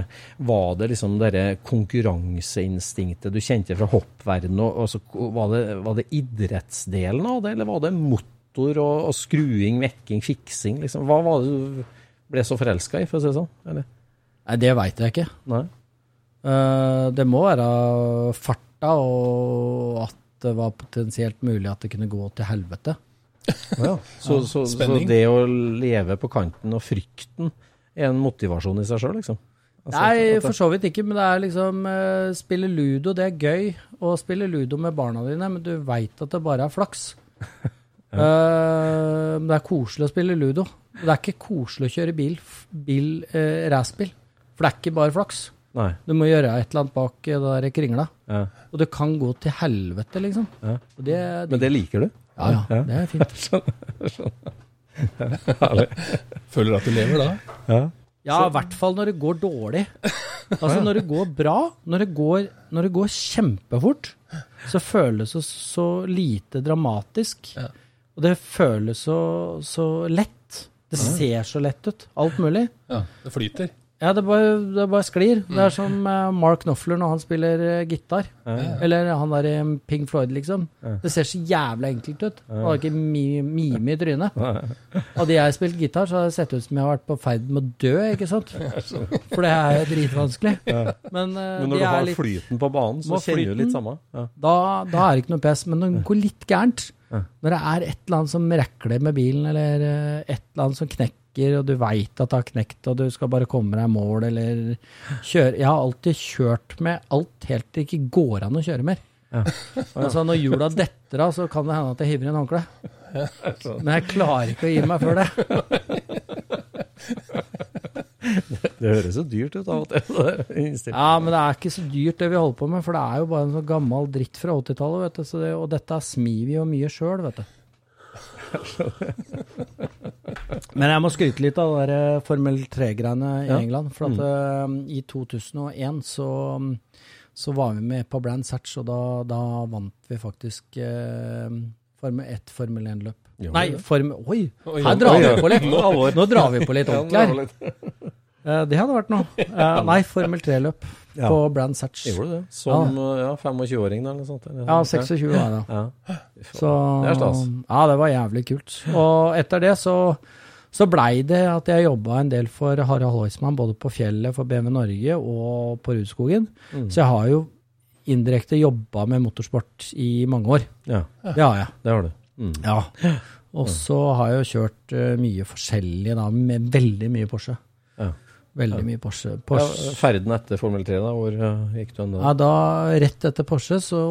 var det liksom det konkurranseinstinktet du kjente fra hoppverdenen, og, og så, var, det, var det idrettsdelen av det, eller var det motor og, og skruing, mekking, fiksing, liksom? Hva var det du ble så forelska i, for å si det sånn? Eller? Nei, det veit jeg ikke. Nei? Uh, det må være farta, og at det var potensielt mulig at det kunne gå til helvete. Oh, ja. Så, så, så det å leve på kanten og frykten er en motivasjon i seg sjøl, liksom? Altså, Nei, for så vidt ikke, men det er liksom eh, Spille ludo, det er gøy å spille ludo med barna dine, men du veit at det bare er flaks. ja. uh, det er koselig å spille ludo. Det er ikke koselig å kjøre bil, bil uh, racerbil. For det er ikke bare flaks. Nei. Du må gjøre et eller annet bak eh, det der kringla. Ja. Og det kan gå til helvete, liksom. Ja. Og det, Men det liker du? ja, ja, det er fint. Herlig. Føler at du lever da? Ja. Ja, i hvert fall når det går dårlig. Altså når det går bra, når det går, når det går kjempefort, så føles det så lite dramatisk. Ja. Og det føles så, så lett. Det ser så lett ut. Alt mulig. Ja, det flyter. Ja, det bare, det bare sklir. Det er som eh, Mark Knopfler når han spiller eh, gitar. Eller han der i Pink Floyd, liksom. Det ser så jævla enkelt ut. Han har ikke mi- mime i trynet. Hadde jeg spilt gitar, så hadde det sett ut som jeg har vært på ferd med å dø, ikke sant? For det er dritvanskelig. Men, uh, Men når du har litt, flyten på banen, så kjenner du litt samme. Ja. da, da er det ikke noe pes. Men når det går litt gærent, når det er et eller annet som rekler med bilen, eller eh, et eller annet som knekker, og du veit at det har knekt, og du skal bare komme deg i mål, eller kjøre Jeg har alltid kjørt med alt helt til det ikke går an å kjøre mer. Altså Når hjula detter av, så kan det hende at jeg hiver inn håndkle. Men jeg klarer ikke å gi meg før det. Det høres så dyrt ut av og til. det. Ja, men det er ikke så dyrt det vi holder på med, for det er jo bare en sånn gammel dritt fra 80-tallet, vet du. Så det, og dette smir vi jo mye sjøl, vet du. Men jeg må skryte litt av det eh, Formel 3-greiene i Ja. England. For at mm. i 2001 så, så var vi med på Brands Hatch, og da, da vant vi faktisk eh, Formel 1 Formel 1-løp. Jo, Nei. Formel Oi! Her drar vi på litt. Nå- Nå drar vi på litt ordentlig her. Eh, det hadde vært noe. Eh, nei, Formel 3-løp Ja. på Brands Satch. Gjorde du det? Som ja, 25-åring eller noe sånt? Eller? Ja, 26 var jeg da. Ja. Så, Det er stas. Ja, det var jævlig kult. Og etter det så, så blei det at jeg jobba en del for Harald Heusmann, både på fjellet for BMW Norge og på Rudskogen. Mm. Så jeg har jo indirekte jobba med motorsport i mange år. Ja, Det har jeg. det har du. Mm. Ja. Og så har jeg jo kjørt eh, mye forskjellig, da, med veldig mye Porsche. Ja. Veldig Ja. mye Porsche. Ja, ferden etter Formel 3, da? Hvor eh, gikk du hen da? Ja, da, rett etter Porsche, så,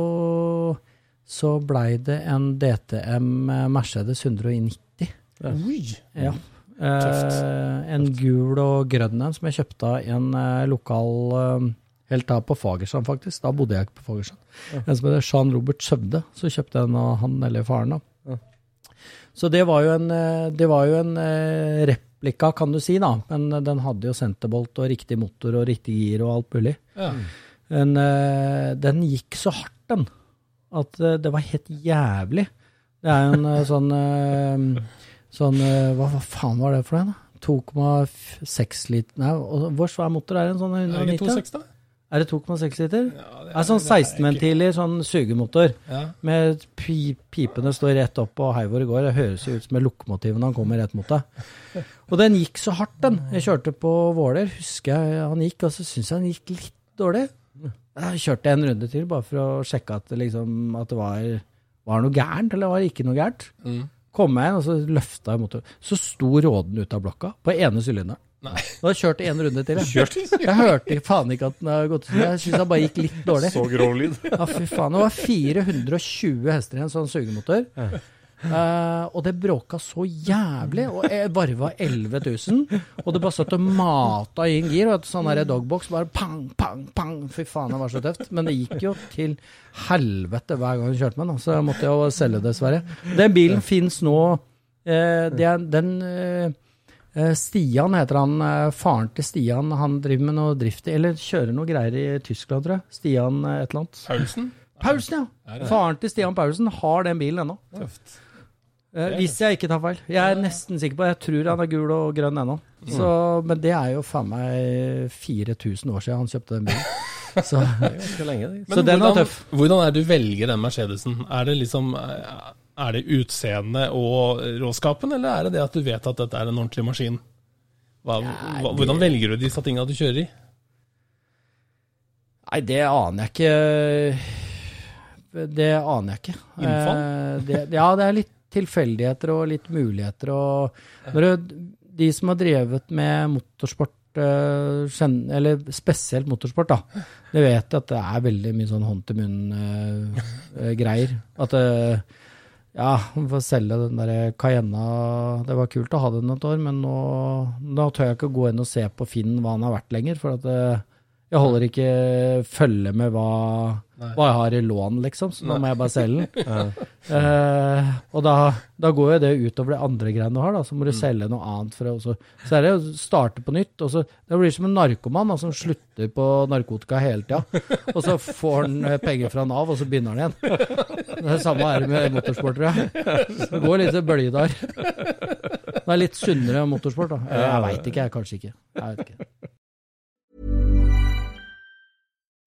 så blei det en DTM Mercedes 190. Oi! Ja. Tøft. Eh, en gul og grønn en som jeg kjøpte av en eh, lokal eh, Helt da på Fagersand, faktisk. Da bodde jeg ikke på Fagerstrand. En som heter Jean Robert Søvde. Så kjøpte jeg den av han eller faren. da. Så det var jo en, eh, det var jo en eh, replika, kan du si, da. Men eh, den hadde jo senterbolt og riktig motor og riktig gir og alt mulig. Ja. Men eh, den gikk så hardt, den, at eh, det var helt jævlig. Det er jo en sånn Sånn hva, hva faen var det for noe? da? 2,6 liter Nei, og hvor svær motor er det? En sånn Er det 190? ikke 2,6, da? Er det 2,6 liter? Ja, Det er sånn 16-ventiler, sånn sugemotor. Ja. Med pi pipene står rett opp og hei hvor det går. Det høres jo ut som et lokomotiv når han kommer rett mot deg. Og den gikk så hardt, den. Jeg kjørte på Våler, husker jeg han gikk, og så syns jeg han gikk litt dårlig. Jeg kjørte en runde til bare for å sjekke at det, liksom, at det var, var noe gærent, eller var det ikke noe gærent. Mm. Kom jeg inn, og så løfta jeg motoren. Så sto råden ut av blokka på ene sylinderen. Nei. Nå har jeg kjørt en runde til. Jeg, jeg hørte faen ikke at den har gått Jeg syns han bare gikk litt dårlig. Så grov lyd. Ja, fy faen. Det var 420 hester i en sånn sugemotor. Eh, og det bråka så jævlig. Og jeg varva 11 000. Og det bare satt og mata inn gir. Og et sånn her dogbox bare pang, pang, pang. Fy faen, det var så tøft. Men det gikk jo til helvete hver gang jeg kjørte med den. Så jeg måtte jo selge, dessverre. Den bilen fins nå Uh, Den eh, eh, Stian heter han. eh, Faren til Stian. Han driver med noe drift Eller kjører noe greier i Tyskland, tror jeg. Stian eh, et eller annet. Paulsen? Paulsen, ja. Faren til Stian Paulsen har den bilen ennå. Tøft. Eh, hvis jeg ikke tar feil. Jeg er nesten sikker på Jeg tror han er gul og grønn ennå. Så, Men det er jo faen meg 4000 år siden han kjøpte den bilen. Så, lenge. så den var hvordan, tøff. Hvordan er det du velger den Mercedesen? Er det liksom eh, Er det utseendet og råskapen, eller er det det at du vet at dette er en ordentlig maskin? Hva, hva, hvordan velger du disse tinga du kjører i? Nei, det aner jeg ikke. Det aner jeg ikke. Innfall? Eh, ja, det er litt tilfeldigheter og litt muligheter. Og når det, de som har drevet med motorsport, eh, eller spesielt motorsport, da, det vet at det er veldig mye sånn hånd til munn-greier. at eh, ja, vi får selge den der Cayenna. Det var kult å ha den et år, men nå, nå tør jeg ikke gå inn og se på Finn hva han har vært lenger. For at eh, jeg holder ikke følge med hva, hva jeg har i lån, liksom. Så nå må jeg bare selge den. uh, og da, da går jo det utover det andre greiene du har, da. Så må du selge noe annet for det, Så er det å starte på nytt. Og så, det blir som en narkoman da, som slutter på narkotika hele tida. Og så får han eh, penger fra Nav, og så begynner han igjen. Det samme er det med motorsport, tror jeg. Det går litt bølge der. Det er litt sunnere motorsport, da. Jeg, jeg veit ikke, jeg. Kanskje ikke. Jeg vet ikke.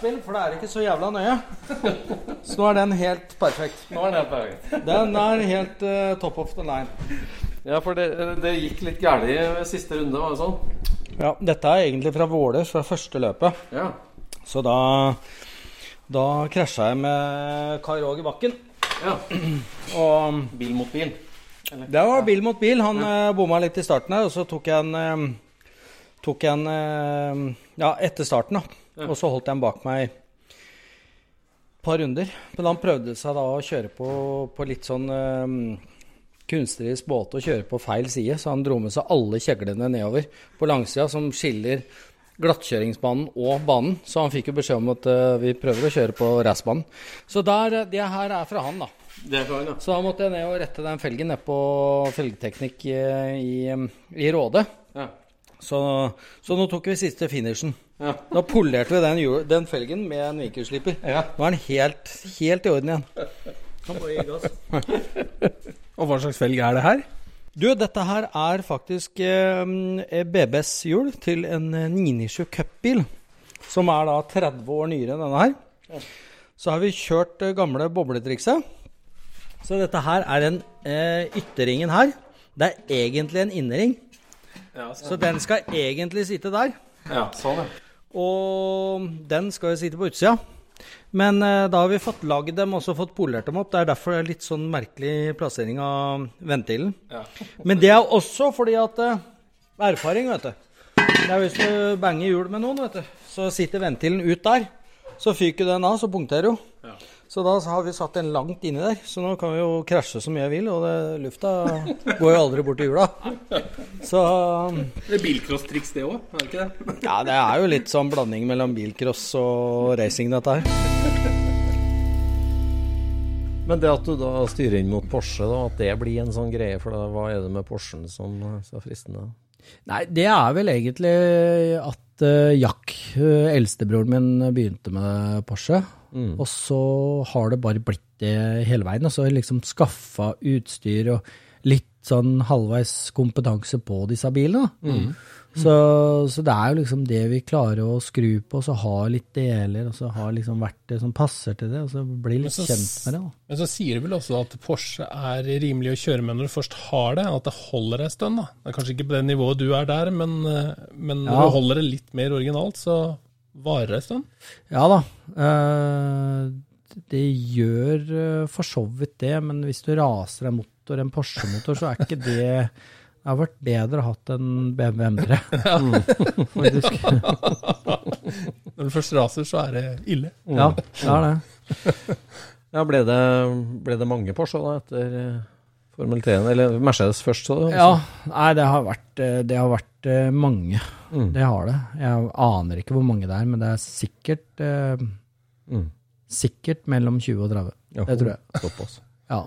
Racerbil, for det er ikke så jævla nøye. Så nå er den helt perfekt. Nå er det perfekt. Den er helt uh, top of the line. Ja, for det, det gikk litt galt i siste runde, var det sånn? Ja, dette er egentlig fra Vålers, fra første løpet. Ja. Så da Da krasja jeg med Kai Roger Bakken. ja. Og Bil mot bil. det var bil mot bil. Han ja. bomma litt i starten her, og så tok jeg en eh, Tok jeg en eh, Ja, etter starten, da. Og så holdt jeg han bak meg et par runder. Men han prøvde seg da å kjøre på, på litt sånn um, kunstnerisk båte og kjøre på feil side, så han dro med seg alle kjeglene nedover på langsida som skiller glattkjøringsbanen og banen. Så han fikk jo beskjed om at uh, vi prøver å kjøre på racebanen. Så der, det her er fra han, da. Det er fra han, ja. Så da måtte jeg ned og rette den felgen ned på felgeteknikk i, i, i Råde. Ja. Så, så nå tok vi siste finishen. Ja. Da polerte vi den, den felgen med en vinkelslipper. Ja. Nå er den helt, helt i orden igjen. Kan bare gi gass. Og hva slags felg er det her? Du, dette her er faktisk eh, BBs hjul til en eh, 997 Cup-bil. Som er da 30 år nyere enn denne her. Så har vi kjørt eh, gamle bobletrikset. Så dette her er en eh, ytterringen her. Det er egentlig en innering. Så den skal egentlig sitte der. ja sånn, ja. Og den skal jo sitte på utsida. Men eh, da har vi fått lagd dem og fått polert dem opp. Det er derfor det er litt sånn merkelig plassering av ventilen. Men det er også fordi at eh, Erfaring, vet du. Det er Hvis du banger hjul med noen, vet du, så sitter ventilen ut der. Så fyker den av, så punkterer jo. Så da har vi satt den langt inni der. Så nå kan vi jo krasje så mye jeg vil, og det, lufta går jo aldri bort til hjula. Så Det er bilcross-triks, det òg? Er det ikke det? ja, det er jo litt sånn blanding mellom bilcross og racing, dette her. Men det at du da styrer inn mot Porsche, da, at det blir en sånn greie for da, hva er det med Porschen som er så fristende? Nei, det er vel egentlig at uh, Jack, uh, eldstebroren min, begynte med Porsche. Og så har det bare blitt det hele veien. Og så har jeg liksom skaffa utstyr og litt sånn halvveis kompetanse på disse bilene. da. Så, så det er jo liksom det vi klarer å skru på, og så ha litt deler, og så ha liksom verktøy som passer til det, og så bli litt så kjent med det. da. Men så sier du vel også at Porsche er rimelig å kjøre med når du først har det, at det holder en stund. da. Det er kanskje ikke på det nivået du er der, men, eh, men når Ja. du holder det litt mer originalt, så varer det en stund. Ja da. eh, det gjør eh, for så vidt det, men hvis du raser en motor, en Porsche-motor, så er ikke det Det har vært bedre å hatt en BMW M3. Faktisk. Når du først raser, så er det ille. Ja, det er det. Ja, ble det, ble det mange Porsche da etter eh, Formel 3, eller Mercedes først? Så, Ja, nei, det har vært, eh, det har vært eh, mange. Mm. Det har det. Jeg aner ikke hvor mange det er, men det er sikkert eh, Mm. Sikkert mellom 20 og 30. Ja, Det tror jeg. Såpass. Ja.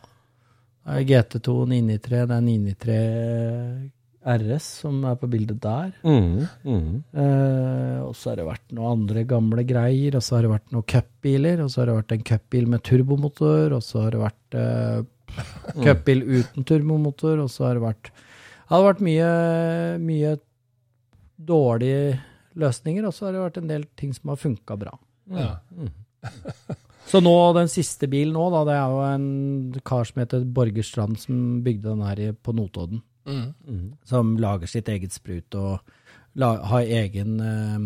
Det er GT2 993, det er 993 RS som er på bildet der. Mm, mm. Eh, og så har det vært noen andre gamle greier, og så har det vært noen cupbiler, og så har det vært en cupbil med turbomotor, og så har det vært eh, cupbil uten turbomotor, og så har det vært Det har vært mye, mye dårlige løsninger, og så har det vært en del ting som har funka bra. Ja. Så nå, den siste bilen nå, da, det er jo en kar som heter Borger Strand som bygde den her på Notodden. Mm. Som lager sitt eget sprut og la, har egen eh,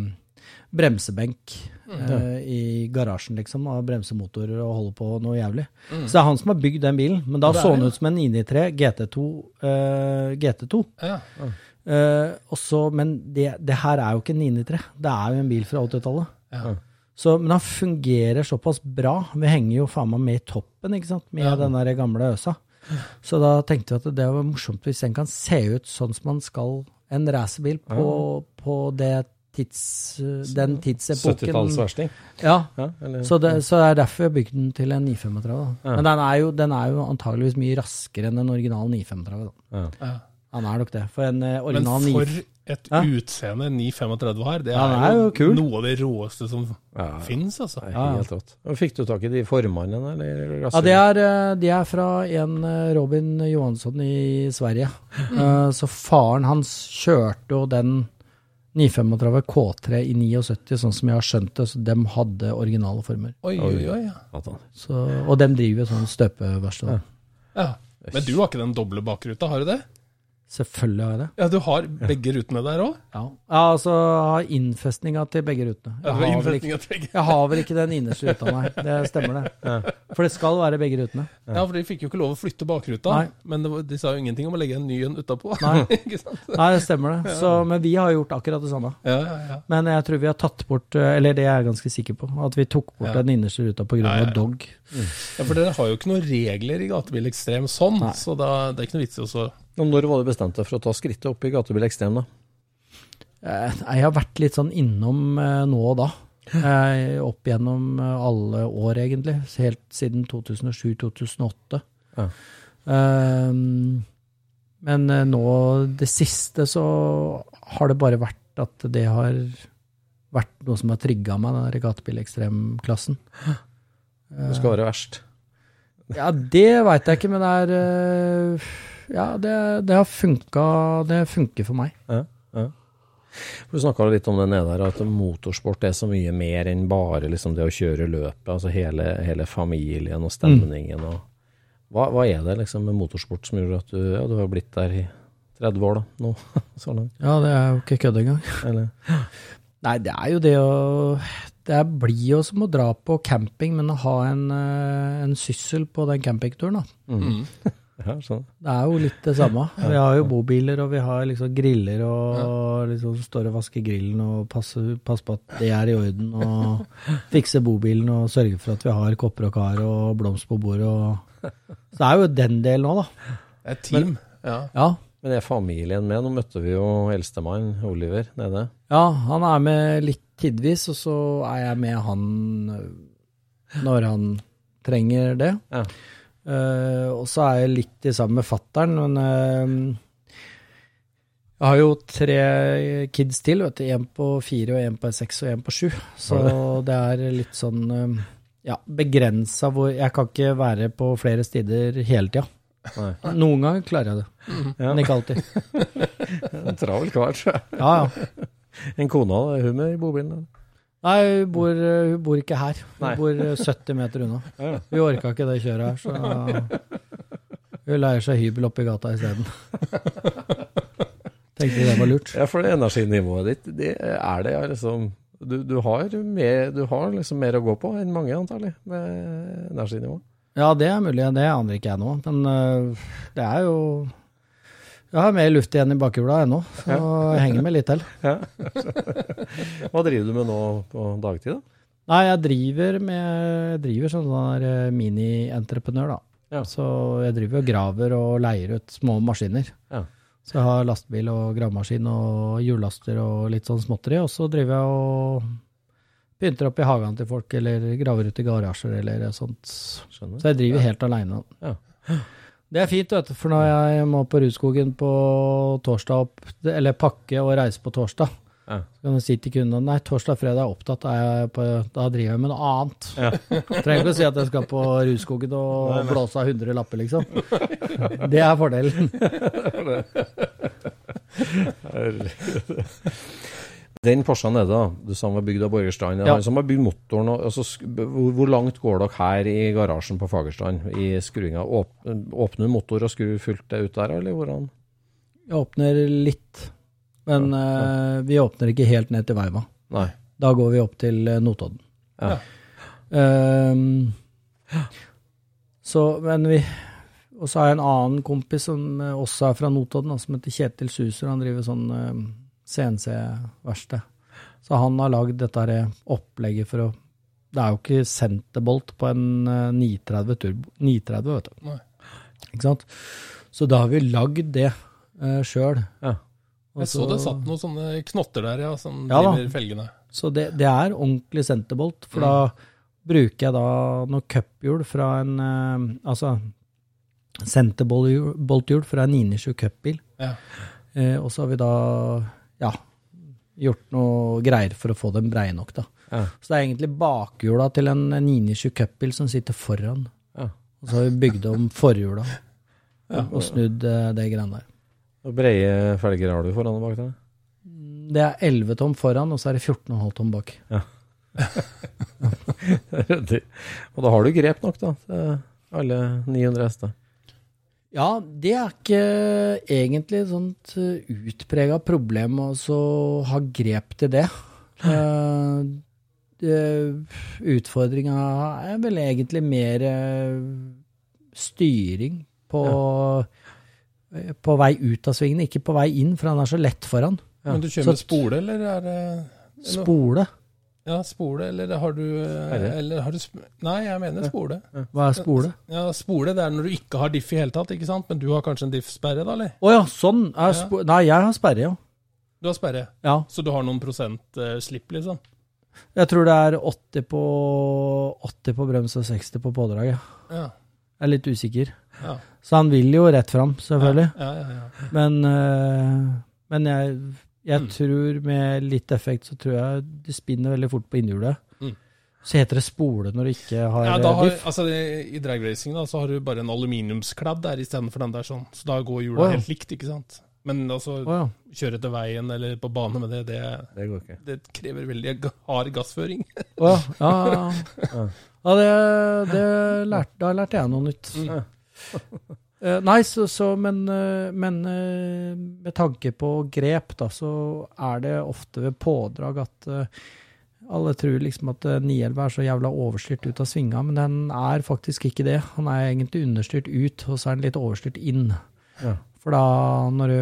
bremsebenk eh, i garasjen, liksom, av bremsemotorer og holder på noe jævlig. Så det er han som har bygd den bilen. Men da så den ut som en 993 GT2. eh, GT2. Ja. Eh, og så- men det, det her er jo ikke en 993, det er jo en bil fra 80-tallet. Ja. Så, men han fungerer såpass bra. Vi henger jo faen meg med i toppen, ikke sant, med Ja. den der gamle øsa. Så da tenkte vi at det var morsomt hvis den kan se ut sånn som man skal en racerbil på, på det tids, den tidsepoken. 70-tallsversting. Ja, Ja, eller, så det, så det er derfor jeg bygde den til en 935. Da. Ja. Men den er, jo, den er jo antageligvis mye raskere enn den original 935. Da. ja. Ja. Han er nok det. For en original Men for et Ja. utseende 935 har, det er, er jo kul. noe av det råeste som Ja, finnes, altså. Ja, ja. helt rått. Fikk du tak i de formannene, eller? Ja, det er, eh, de er fra en eh, Robin Johansson i Sverige. Eh, Så faren hans kjørte jo den 935 K3 i 79, sånn som jeg har skjønt det. Så dem hadde originale former. Oi, oi, oi. Ja. Så, og dem driver jo sånn støpeverksted. ja. Men du har ikke den doble bakruta, har du det? Selvfølgelig har jeg det. Ja, du har begge rutene der òg? Ja, ja altså jeg har innfestninga til begge rutene. Jeg, har vel ikke- jeg har vel ikke den innerste ruta, nei. Det stemmer, det. For det skal være begge rutene. Ja, for de fikk jo ikke lov å flytte bakruta. Nei. Men det var, de sa jo ingenting om å legge en ny en utapå. Nei. Nei, det stemmer det. Så, men vi har gjort akkurat det samme. Ja, ja, ja. Men jeg tror vi har tatt bort, eh, eller det er jeg ganske sikker på, at vi tok bort Ja. den innerste ruta pga. Ja, ja, ja. dog. ja, For dere har jo ikke noen regler i Gatebilekstrem sånn, Nei. så da, det er ikke noe vits i å så Og Når var du bestemt deg for å ta skrittet opp i gatebil ekstrem, da? Eh, Jeg har vært litt sånn innom eh, nå og da. Eh, Opp gjennom alle år, egentlig. Helt siden 2007-2008. Ja. Um, men nå, det siste, så har det bare vært at det har vært noe som har trigga meg, den der gatebilekstremklassen. Det skal være verst. Ja, det veit jeg ikke, men det er Ja, det, det har funka Det funker for meg. Ja, ja. Du snakka litt om det nede her, at motorsport er så mye mer enn bare liksom det å kjøre løpet. Altså hele, hele familien og stemningen. Og hva, hva er det liksom med motorsport som gjør at du, ja, du har blitt der i 30 år da, nå? så langt? Ja, det er jo ikke kødd engang. Eller? Nei, det er jo det å Det blir jo som å dra på camping, men å ha en, eh, en syssel på den campingturen, da. Ja, sånn. Det er jo litt det samme. Vi har jo bobiler, og vi har liksom griller, og liksom står og vasker grillen og passer, passer på at det er i orden, og fikser bobilen og sørger for at vi har kopper og kar og blomster på bordet. Og... Så det er jo den delen òg, da. Det er et team. ja. Ja. Men er familien med? Nå møtte vi jo eldstemann, Oliver, nede. ja, han er med litt tidvis, og så er jeg med han når han trenger det. Ja. Eh, og så er jeg litt i sammen med fattern, men uh, jeg har jo tre kids til, vet du. En på fire, og en på seks og en på sju. Så det er litt sånn uh, ja, begrensa hvor Jeg kan ikke være på flere steder hele tida. Noen ganger klarer jeg det, men ikke alltid. En travel kar, tror jeg. Ja, ja. En kone, hun med i bobilen? Nei, hun bor, hun bor ikke her. Hun Nei. bor 70 meter unna. Hun Vi orka ikke det kjøret her, så hun leier seg hybel oppi gata isteden. Tenkte det var lurt. Ja, for det energinivået ditt, det er det liksom du, du, har mer, du har liksom mer å gå på enn mange, antagelig, med energinivå. Ja, det er mulig. Det aner ikke jeg nå. Men øh, det er jo Jeg har mer luft igjen i bakhjula ennå, så jeg henger med litt til. Hva driver du med nå på dagtid, da? Nei, jeg driver med driver som sånn øh, mini-entreprenør, da. Ja. Så jeg driver og graver og leier ut små maskiner. Ja. Så jeg har lastebil og gravemaskin og hjullaster og litt sånn småtteri, og så driver jeg og pynter opp i hagen til folk, eller graver ut i garasjer eller sånt. Skjønner. Så jeg driver helt aleine. Ja. Det er fint, vet du, for når jeg må på Rudskogen på torsdag, opp, eller pakke og reise på torsdag, Ja. så kan jeg si til kundene nei, torsdag og fredag er opptatt, er jeg på, da driver jeg med noe annet. Ja. Trenger ikke å si at jeg skal på Rudskogen og blåse av 100 lapper, liksom. Det er fordelen. Den Porschen nede, da, du sa han var bygd av Borgerstrand. Ja. Han som har bygd motoren, og, altså, hvor, hvor langt går dere her i garasjen på Fagerstrand i skruinga? Åp, åpner du motor og skrur fullt det ut der, eller hvordan? Jeg åpner litt, men eh, vi åpner ikke helt ned til Veiva. Nei. Da går vi opp til eh, Notodden. Ja. Ehm, så, men vi Og så har jeg en annen kompis som eh, også er fra Notodden, som heter Kjetil Suser. Han driver sånn eh, CNC-verksted. Så han har lagd dette her opplegget for å Det er jo ikke senterbolt på en eh, 930 turbo. 930, vet du. Nei. Ikke sant? Så da har vi lagd det uh, sjøl. Ja. Jeg så det satt noen sånne knotter der, ja, som Ja driver felgene. Så det, det er ordentlig senterbolt, for da bruker jeg da noe cuphjul fra en eh, Altså senterbolthjul fra en 997 cupbil. Ja. Eh, og så har vi da ja, gjort noe greier for å få dem breie nok, da. Ja. Så det er egentlig bakhjula til en 997 cupbil som sitter foran. Ja. Og så har vi bygd om forhjula og snudd eh, det greiene der. Hvor breie felger har du foran og bak der? Det er 11 tom foran, og så er det 14,5 tom bak. Ja. Og da har du grep nok, da, til alle 900 hester. Ja, det er ikke egentlig et sånt utprega problem å altså, ha grep til det. Uh, Utfordringa er vel egentlig mer eh, styring på, ja. på vei ut av svingene, ikke på vei inn, for han er så lett foran. Men du kjører med spole, eller er det Spole? Ja, spole, eller har du, eller har du Nei, jeg mener spole. Hva er spole? Ja, Spole det er når du ikke har diff i hele tatt, ikke sant? Men du har kanskje en diff-sperre, da, eller? Å ja, sånn. Er spo- Nei, jeg har sperre, ja. Du har sperre, ja. så du har noen prosent eh, slipp, liksom? Jeg tror det er 80 på, 80 på brems og 60 på pådrag. Ja. Ja. Jeg er litt usikker. Ja. Så han vil jo rett fram, selvfølgelig. Ja, ja, ja. Men, øh, men jeg, jeg Mm. tror med litt effekt så tror jeg det spinner veldig fort på innhjulet. Mm. Så heter det spole når du ikke har, Ja, da har, diff. altså I dragracing da, så har du bare en aluminiumskladd der istedenfor den der sånn. Så da går hjula oh, ja. helt likt, ikke sant. Men altså, oh, ja. kjøre til veien eller på bane med det, det, Det går ikke. det krever veldig hard gassføring. Å, ja, ja, ja. ja det, det lærte, da lærte jeg noe nytt. Mm. Eh, nei, så, så men, eh, men eh, med tanke på grep, da, så er det ofte ved pådrag at alle tror liksom at Nielva 911 er så jævla overstyrt ut av svinga, men den er faktisk ikke det. Han er egentlig understyrt ut, og så er han litt overstyrt inn. Ja. For da, når du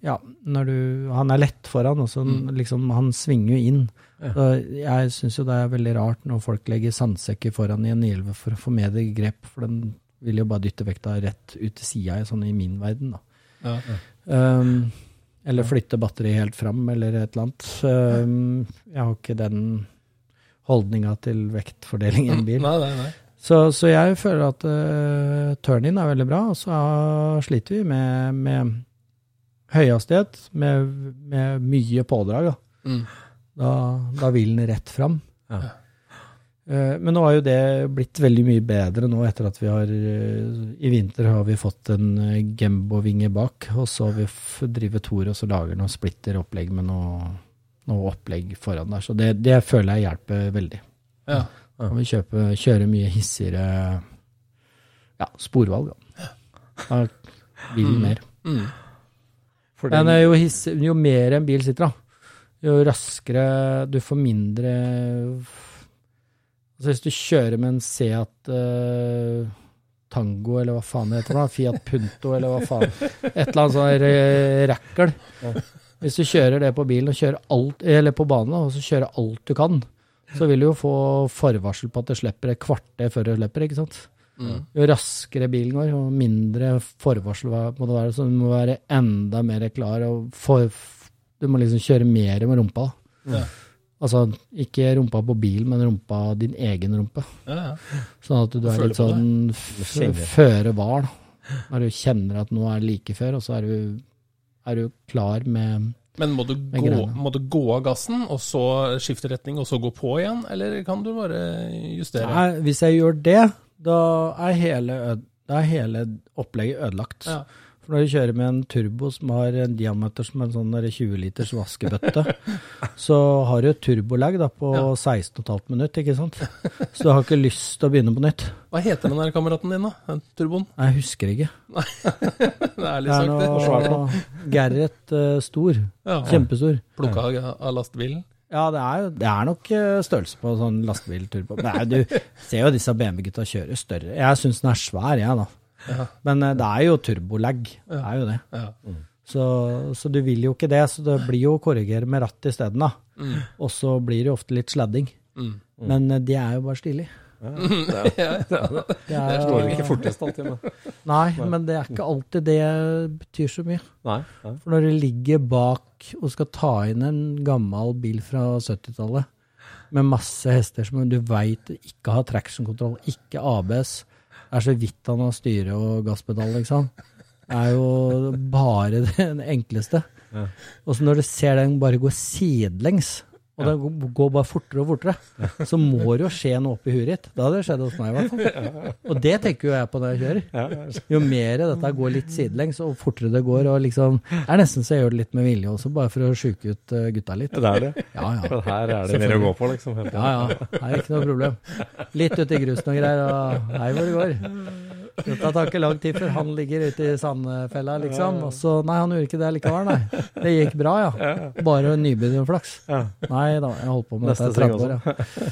Ja, når du Han er lett foran, og så Mm. liksom Han svinger jo inn. Ja. Så jeg syns jo det er veldig rart når folk legger sandsekker foran i en 911 for å få med det grep, for den vil jo bare dytte vekta rett ut til sida, sånn i min verden, da. Ja. Um, eller flytte batteriet helt fram, eller et eller annet. Um, jeg har ikke den holdninga til vektfordeling i en bil. Nei, nei, nei. Så, så jeg føler at uh, turn-in er veldig bra, og så sliter vi med, med høyhastighet, med, med mye pådrag. Da. Mm. Da, da vil den rett fram. Ja. Eh, Men nå har jo det blitt veldig mye bedre nå etter at vi har eh, I vinter har vi fått en eh, Gembo-vinge bak, og så har vi driver Tor og så lager noen splitter-opplegg med noe, noe opplegg foran der. Så det, det føler jeg hjelper veldig. Ja. Kan vi kjøpe, kjøre mye hissigere ja, sporvalg, da. Da vil den mer. Mm. Mm. Men jo, hiss, jo mer en bil sitter, da, jo raskere Du får mindre Altså Hvis du kjører med en Seat uh, Tango, eller hva faen det heter, da, Fiat Punto, eller hva faen Et eller annet sånn uh, rackel. Hvis du kjører det på bilen, alt, eller på banen, og så kjører alt du kan, så vil du jo få forvarsel på at det slipper et kvarter før det slipper, ikke sant? Mm. Jo raskere bilen går, jo mindre forvarsel må det være. Så du må være enda mer klar. Og for, du må liksom kjøre mer med rumpa. Ja. Altså ikke rumpa på bilen, men rumpa din egen rumpe. Ja, ja. Sånn at du er litt sånn føre var. Når du kjenner at noe er like før, og så er du, er du klar med Men må du, gå, må du gå av gassen, og så skifte retning, og så gå på igjen? Eller kan du bare justere? Nei, Hvis jeg gjør det, da er hele, da er hele opplegget ødelagt. Ja. For når du kjører med en turbo som har en diameter som en sånn 20 liters vaskebøtte, så har du et turbolag da på Ja. 16,5 minutt, ikke sant? Så du har ikke lyst til å begynne på nytt. Hva heter den der kameraten din, da? Den turboen? Jeg husker ikke. Nei, Det er ærlig Det er noe Gerrit uh, stor. Ja. Kjempestor. Plukka av- lastebilen? Ja, det er, det er nok eh, størrelse på sånn lastebilturbo. Nei, du ser jo disse BMW-gutta kjører større. Jeg syns den er svær, jeg, da. Ja. Men eh, det er jo turbolag. Det er jo det. Ja. Så, så du vil jo ikke det, så det blir jo å korrigere med ratt isteden. Mm. Og så blir det jo ofte litt sladding. Mm. Men de det er jo bare stilige. Ja. Det er, Står ikke fortest alltid, men Nei, men det er ikke alltid det betyr så mye. Nei. nei. For når du ligger bak og skal ta inn en gammel bil fra 70-tallet med masse hester som du veit ikke har traction-kontroll, ikke ABS, det er så vidt han har styre og gasspedal, liksom. Er jo bare det enkleste. Ja. Og så når du ser den bare gå sidelengs, og det går bare fortere og fortere, så må det jo skje noe oppi huet ditt. Da hadde det skjedd hos meg, i hvert fall. Og det tenker jo jeg på når jeg kjører. Jo mer dette går litt sidelengs, og fortere det går, og liksom Det er nesten så jeg gjør det litt med vilje også, bare for å sjuke ut eh, gutta litt. Det er det. Ja, ja. For her er det mer å gå på, liksom. Ja, ja. Her er ikke noe problem. Litt uti i grusen og greier, og hei hvor det går. Dette tar ikke lang tid før han ligger ute i sandfella, liksom. Og så Nei, han gjorde ikke det likevel, nei. Det gikk bra, ja. Bare nybegynnerflaks. Nei da, jeg holdt på med Neste dette i sving 30 år, ja.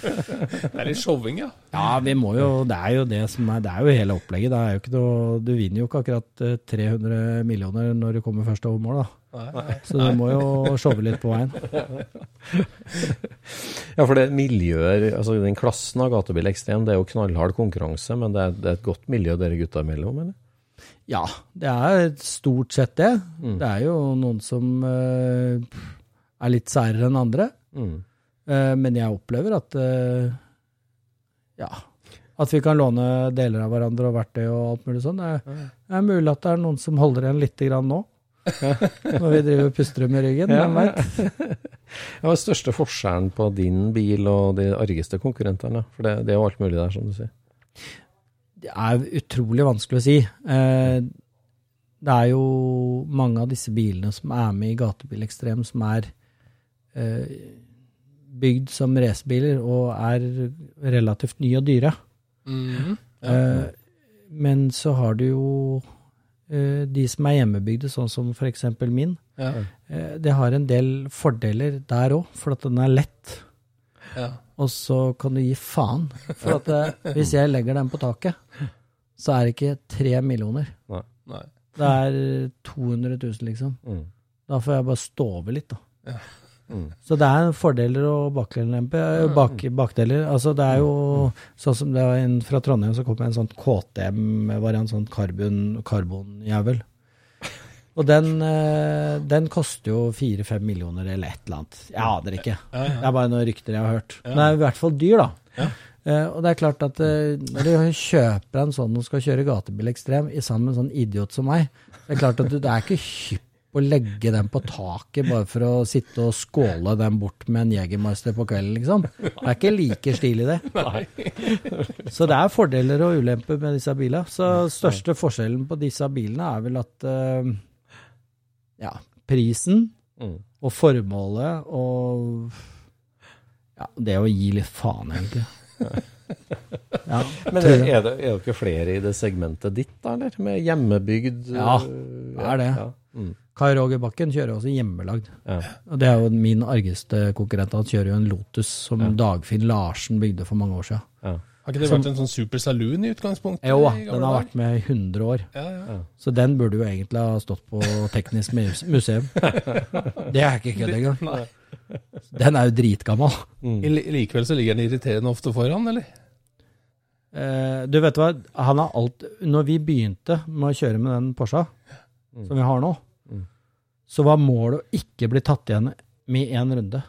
Det er litt showing, ja. Ja, vi må jo Det er jo det som er Det er jo hele opplegget. Det er jo ikke noe Du vinner jo ikke akkurat eh, 300 millioner når du kommer først over mål, da. Så du må jo showe litt på veien. Ja, for det miljøet, altså den klassen av gatebil ekstrem, det er jo knallhard konkurranse, men det er, det er et godt miljø dere gutta imellom, eller? Ja, det er stort sett det. Det er jo noen som uh, er litt særere enn andre. Mm. Uh, men jeg opplever at uh, ja, at vi kan låne deler av hverandre og verktøy og alt mulig sånn. Det er, det er mulig at det er noen som holder igjen lite grann nå. Når vi driver og puster dem i ryggen. Ja. Hvem veit? Hva er største forskjellen på din bil og de argeste konkurrentene? For det, det er jo alt mulig der, som du sier. Det er utrolig vanskelig å si. Eh, det er jo mange av disse bilene som er med i Gatebilekstrem, som er eh, bygd som racerbiler og er relativt nye og dyre. Mhm. Eh, men så har du jo de som er hjemmebygde, sånn som f.eks. min. Ja. Eh, det har en del fordeler der òg, for at den er lett. Ja. Og så kan du gi faen. For at det, hvis jeg legger den på taket, så er det ikke tre millioner. Nei. Det er 200 000, liksom. Mm. Da får jeg bare stå over litt, da. Ja. Mm. Så det er fordeler og bakdeler. Bak, bakdeler. Altså det er jo sånn som det var en fra Trondheim, så kom det en sånn KTM-variant, sånn karbon, karbonjævel. Og den, eh, den koster jo fire-fem millioner eller et eller annet. Jeg aner ikke. Det er bare noen rykter jeg har hørt. Men det er i hvert fall dyr, da. Ja. Eh, og det er klart at eh, når du kjøper en sånn og skal kjøre gatebil ekstrem i sammen med en sånn idiot som meg, det er klart at du, det er ikke hypp å legge den på taket bare for å sitte og skåle den bort med en Jegermeister på kvelden, liksom. Det er ikke like stilig, det. Så det er fordeler og ulemper med disse bilene. Så største forskjellen på disse bilene er vel at eh, ja, prisen Mm. og formålet og ja, det å gi litt faen, egentlig. Ja, Men er, det, er, det, ikke flere i det segmentet ditt, da, eller? Med hjemmebygd Ja, det er det. Ja. Mm. Kai Roger Bakken kjører også hjemmelagd. Ja. Og det er jo min argeste konkurrent. Han kjører jo en Lotus som Dagfinn Larsen bygde for mange år siden. Ja. Har ikke det vært en sånn super saloon i utgangspunktet? Jo da, den har vært med i 100 år. ja, ja. Så den burde jo egentlig ha stått på Teknisk museum. Det er ikke kødd engang. Den er jo dritgammal. Mm. Likevel så ligger den irriterende ofte foran, eller? Eh, du vet hva, han har alt Når vi begynte med å kjøre med den Porscha som vi har nå, Mm. Så var målet å ikke bli tatt igjen med én runde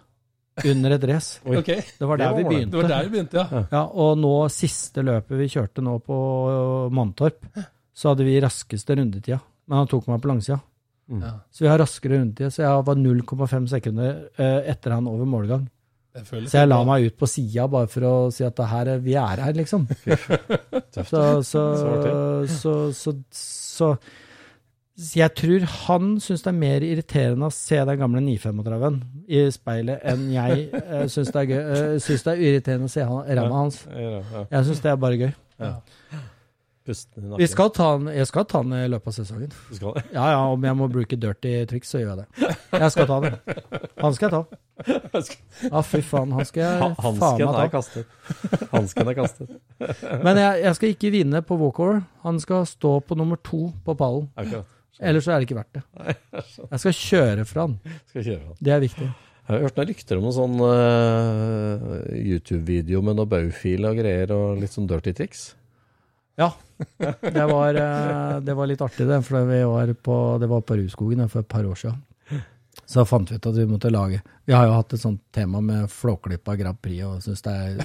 under et race. Okay. Det var der vi Det var begynte. der vi begynte, ja. Ja, og nå siste løpet vi kjørte nå på Manntorp, så hadde vi raskeste rundetida. Men han tok meg på langsida. ja. Så vi har raskere rundetid. Så jeg var 0,5 sekunder eh, etter han over målgang. Det Så jeg la meg ut på sida bare for å si at det her, er- vi er her, liksom. Så, så, så, så, så, så jeg tror han syns det er mer irriterende å se den gamle 935-en i speilet enn jeg uh, syns det. Uh, det er irriterende å se han, ræva hans. Jeg syns det er bare gøy. Vi skal ta den, jeg skal ta den i løpet av sesongen. Ja ja, om jeg må bruke dirty triks, så gjør jeg det. Jeg skal ta den. Han skal jeg ta. Ja, fy faen, han skal jeg faen meg ta. Hansken er kastet. Men jeg, jeg skal ikke vinne på walkover. Han skal stå på nummer to på pallen. Akkurat. Ellers så er det ikke verdt det. Jeg skal kjøre fra den. Skal kjøre han. Det er viktig. Jeg har hørt noen rykter om noen sånn uh, YouTube-video med noe baufil og greier, og litt sånn dirty triks. Ja. Det var, eh, det var litt artig, det. For vi var på, det var på Rudskogen for et par år siden. Så fant vi ut at vi måtte lage Vi har jo hatt et sånt tema med Flåklypa Grand Prix, og syns det er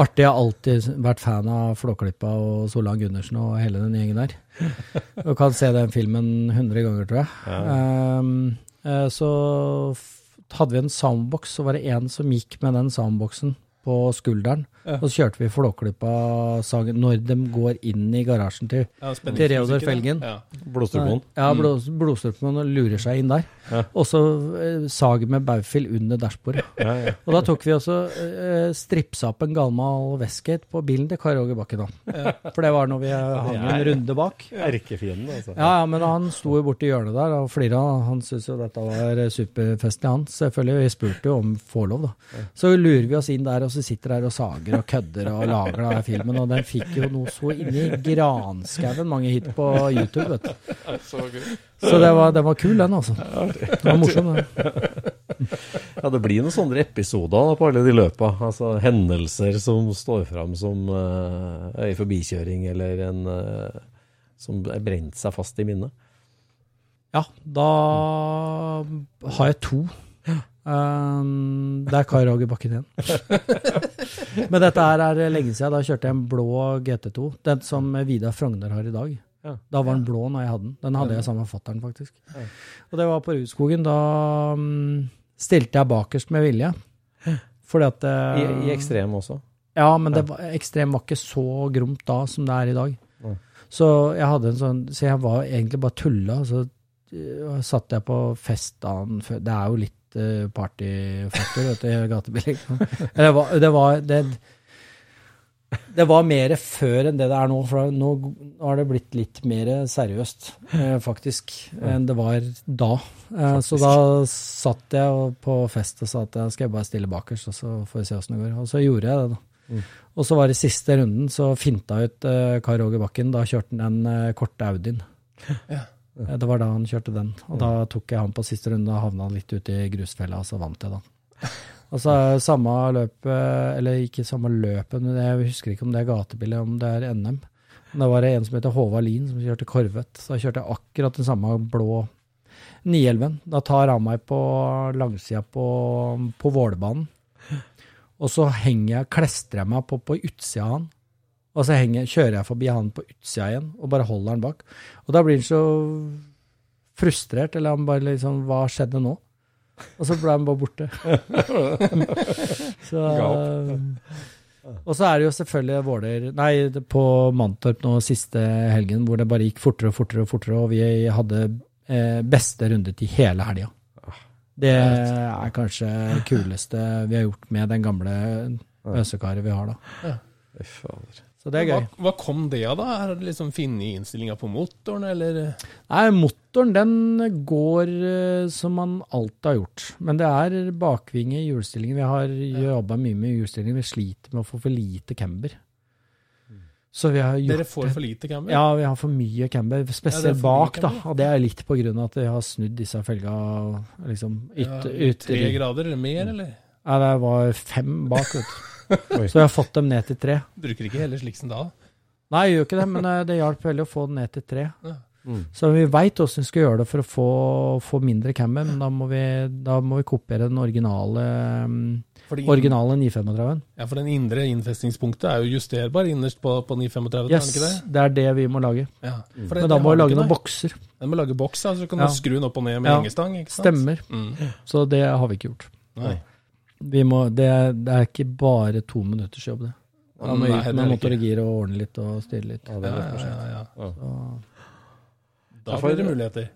artig. Jeg har alltid vært fan av Flåklypa og Solan Gundersen og hele den gjengen der. Du kan se den filmen 100 ganger, tror jeg. Um, eh, så hadde vi en soundbox, så var det en som gikk med den soundboxen på skulderen. Ja. Og så kjørte vi Flåklypa-sangen når de går inn i garasjen til, Ja, til Reodor Felgen. Ja. Blodstrupen. Ja, blod, blodstrupen og lurer seg inn der. Ja. Og så eh, med baufil under dashbordet. Ja, ja. Og da tok vi også eh, stripsa opp en gammel Westgate på bilen til Kari Åge Bakken. For det var når vi hang en runde bak. Erkefienden, altså. Ja, ja, men han sto jo borti hjørnet der og flira. Han syntes jo dette var superfestlig, han. Selvfølgelig. Vi spurte jo om forlov, da. Så lurer vi oss inn der, og så sitter der og sager og kødder og lager den filmen. Og den fikk jo noe så inni granskauen mange hit på YouTube, vet du. Så det var, den var kul, den, altså. Den var morsom, den. Ja, det blir noen sånne episoder da, på alle de løpa. Altså hendelser som står fram som uh, ei forbikjøring, eller en uh, som er brent seg fast i minnet. Ja, da har jeg to. Um, det er Kai Roger Bakken igjen. Men dette her er lenge siden. Da kjørte jeg en blå GT2. Den som Vidar Frogner har i dag. Ja. Da var den blå når jeg hadde den. Den hadde jeg sammen med fatter'n, faktisk. Og det var på Rudskogen. Da um, stilte jeg bakerst med vilje. Fordi at I, eh, I ekstrem også. Ja, men det var, ekstrem var ikke så gromt da som det er i dag. Så jeg hadde en sånn Så jeg var egentlig bare tulla. Så uh, satt jeg på fest dagen før Det er jo litt partyfaktor, i gatebil. det var, det var det, det var mer før enn det det er nå, for nå har det blitt litt mer seriøst, eh, faktisk, enn det var da. Faktisk. så da satt jeg på fest og sa at jeg skal bare stille bakerst, og så får vi se åssen det går. Og så gjorde jeg det, da. Og så var det siste runden, så finta ut uh, Kai Roger Bakken. Da kjørte han den uh, korte Audien. Ja. Eh, Det var da han kjørte den. Og da tok jeg han på siste runde, og havna litt ute i grusfella, og så vant jeg, da. Og så er samme løpet, eller ikke samme løpet, men jeg husker ikke om det er gatebil eller om det er NM. Da var det en som heter Håvard Lien som kjørte Korvet. Så da kjørte jeg akkurat den samme blå 911. Da tar han meg på langsida på, på Vålerbanen. Og så henger jeg, klestrer jeg meg på, på utsida av han. Og så henger, kjører jeg forbi han på utsida igjen, og bare holder han bak. Og da blir han så frustrert, eller han bare liksom Hva skjedde nå? Og så ble han bare borte. så Og så er det jo selvfølgelig Våler Nei, på Mantorp nå siste helgen, hvor det bare gikk fortere og fortere og fortere, og vi hadde eh, beste runde til hele helga. Det er kanskje kuleste vi har gjort med den gamle øsekaret vi har da. Fy fader. Så det er gøy. hva kom det av, da? Er det liksom funnet innstillinga på motoren, eller? Nei, motoren den går eh, som man alltid har gjort. Men det er bakvinge i hjulstillingen. Vi har jobba mye med hjulstillingen. Vi sliter med å få for lite camber. Så vi har gjort Dere får for lite camber? Ja, vi har for mye camber. Ja, er Spesielt ja, bak, da. Og det er litt på grunn av at vi har snudd disse felga liksom Ja, yt, i tre grader eller mer, eller? Ja, det var fem bak, vet du. Så jeg har fått dem ned til tre. Bruker ikke heller sliksen da? Nei, jeg gjør ikke det, men eh, det hjalp veldig å få den ned til tre. Ja. Mm. Så vi veit åssen vi skal gjøre det for å få, få mindre cammer, men da må vi, da må vi kopiere den originale, For originale 935. Ja, for den indre innfestingspunktet er jo justerbar innerst på, på 935, Yes, er den ikke det? det er det vi må lage. Ja. Mm. For det- Men da må vi lage noen bokser. Den må lage boks, ja, så du kan Ja. skru den opp og ned med Ja. hengestang. ikke sant? Stemmer. Mm. Så det har vi ikke gjort. Nei. Vi må, det, er, det er ikke bare to minutters jobb, det. Man må ut det med motor og gir og ordne litt og styre litt. Ja, det Ja, ja, ja, ja. Da får blir det muligheter.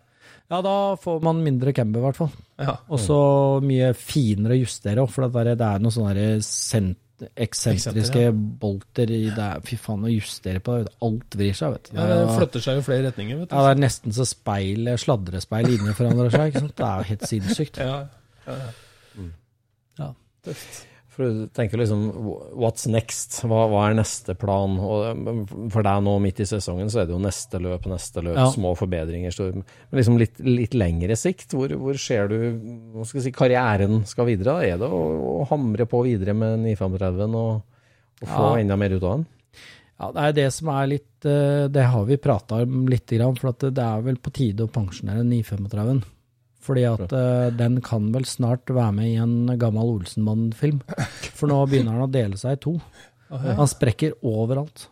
ja, da får man mindre camber, i hvert fall. Ja. Og så mye finere å justere òg, for det er, det er noen sånne sent, eksentriske bolter i det. Fy faen, å justere på det. Alt vrir seg, vet du. Ja, det flytter seg jo flere retninger, vet du. Ja, det er nesten så speil, sladrespeil inni forandrer seg. ikke sant? Det er jo helt sinnssykt. Ja, ja, ja. Tøft. For du tenker liksom What's next? Hva, hva er neste plan? Og for deg nå midt i sesongen så er det jo neste løp, neste løp, Ja. små forbedringer. Så, men liksom litt, litt lengre sikt, hvor, hvor ser du hva skal si, karrieren skal videre? da? Er det å, å hamre på videre med 935 og, og få Ja. enda mer ut av den? Ja, det er det som er litt eh, Det har vi prata om litt, grann, for at det er vel på tide å pensjonere 935. Fordi at uh, den kan vel snart være med i en gammel Olsenmann-film. For nå begynner han å dele seg i to. Han sprekker overalt.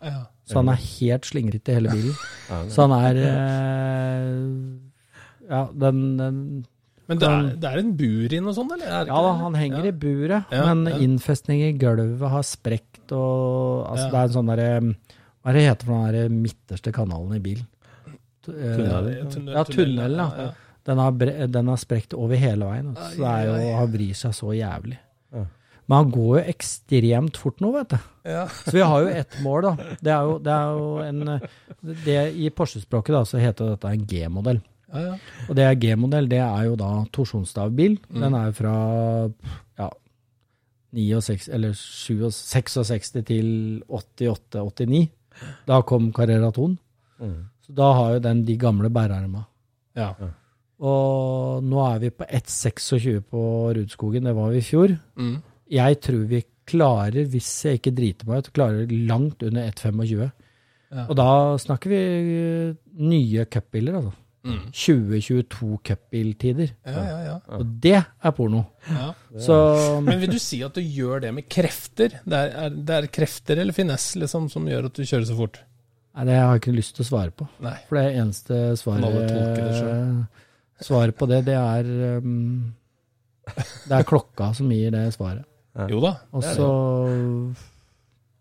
Så han er helt slingret i hele bilen. Så han er uh, Ja, den, den Men det er, det er en bur i noe sånt, eller? Er Ja da, han henger Ja. i buret, Ja, men ja. innfestning i gulvet har sprekt og altså, Ja. Det er en sånn derre Hva er det heter for den der midterste kanalen i bilen? Tu- eh, Tunnel, tunnel, Ja, tunnelen, ja. Ja. Den har, den har sprekt over hele veien. Så det er jo, han vrir seg så jævlig. Men han går jo ekstremt fort nå, vet du. Ja. Så vi har jo ett mål, da. Det er jo, det er jo en det, I Porsche-språket da, så heter dette en G-modell. Ja, ja. Og det er G-modell, det er jo da torsjonsstavbil. Mm. Den er jo fra ja, 69, eller 67 66 til 88-89. Da kom Carrera Ton. Mm. Så da har jo den de gamle bærerma. Ja. Og nå er vi på 1,26 på Rudskogen, det var vi i fjor. Mm. Jeg tror vi klarer, hvis jeg ikke driter meg ut, klarer langt under 1,25. Ja. Og da snakker vi eh, nye cupbiler, altså. Mm. 2022 cupbiltider. Ja, ja, ja. Og det er porno. ja. Så Men vil du si at du gjør det med krefter? Det er, er, det er krefter eller finesse liksom, som gjør at du kjører så fort? Nei, det har jeg ikke lyst til å svare på. Nei. For det eneste svaret, Svaret på det, det er um, Det er klokka som gir det svaret. Jo da. Og så.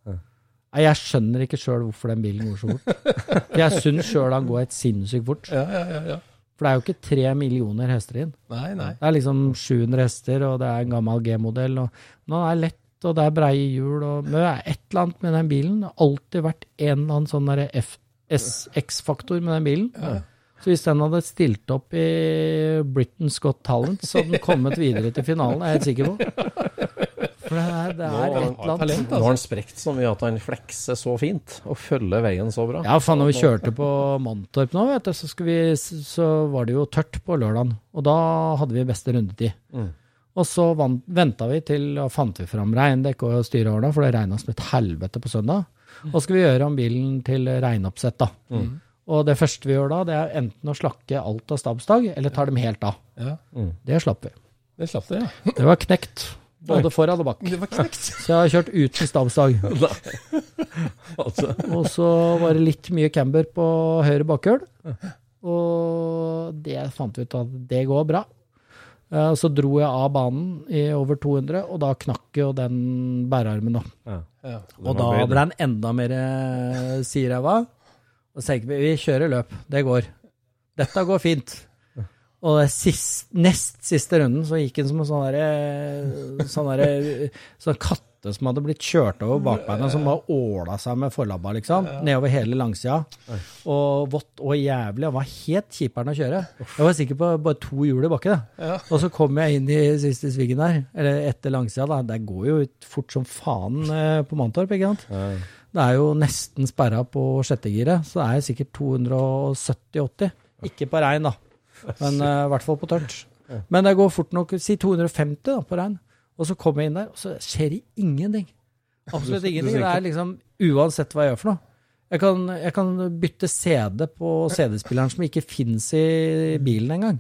Nei, jeg skjønner ikke sjøl hvorfor den bilen går så fort. For jeg syns sjøl han går et sinnssykt fort. Ja, ja, ja, ja. For det er jo ikke tre millioner hester inn. Nei, nei. Det er liksom 700 hester, og det er en gammel G-modell. Men han er lett, og det er breie hjul. og Men det er et eller annet med den bilen. Det har alltid vært en eller annen sånn derre F- S- X-faktor med den bilen. Ja. Så hvis den hadde stilt opp i Britain's Got Talent, så hadde den kommet videre til finalen, er jeg helt sikker på. For det er, det er et eller annet. talent, Nå har han sprekt så mye at han flekser så fint, og følger veien så bra. Ja, faen, når vi kjørte på Mantorp nå, vet du, så, vi, så var det jo tørt på lørdagen. Og da hadde vi beste rundetid. Mm. Og så venta vi til og fant vi fram regndekk og styreordna, for det regna som et helvete på søndag. Og så skal vi gjøre om bilen til regnoppsett, da. Mm. Og det første vi gjør da, det er enten å slakke alt av stabsdag, eller tar dem helt av. Ja. Det slapp vi. Det slapp det, ja. Det var knekt. Både foran og bak. Det var knekt. Så jeg har kjørt uten stabsdag. Altså, Og så var det litt mye camber på høyre bakhjul. Og det fant vi ut at det går bra. Eh, Så dro jeg av banen i over 200, og da knakk jo den bærearmen. da. ja. Ja. Og da ble den enda mer eh, siræva. Og så tenkte vi vi kjører løp, det går. Dette går fint. Og sist, nest siste runden så gikk han som en sånn derre sånn, der, sånn katte som hadde blitt kjørt over bakbeina, som bare åla seg med forlabba, liksom. Nedover hele langsida. Og vått og jævlig. Han var helt kjiperen å kjøre. Jeg var sikker på bare to hjul i bakken. Og så kom jeg inn i siste svingen der, eller etter langsida. da. Der går jo fort som faen eh, på Mantorp, ikke sant. Det er jo nesten sperra på sjettegiret, så det er sikkert 270-80. Ikke på regn, da, men eh, i hvert fall på tørt. Men det går fort nok. Si 250 da, på regn. Og så kommer jeg inn der, og så skjer det ingenting. Absolutt ingenting. Det er liksom uansett hva jeg gjør for noe. Jeg kan, jeg kan bytte CD på CD-spilleren som ikke fins i bilen engang.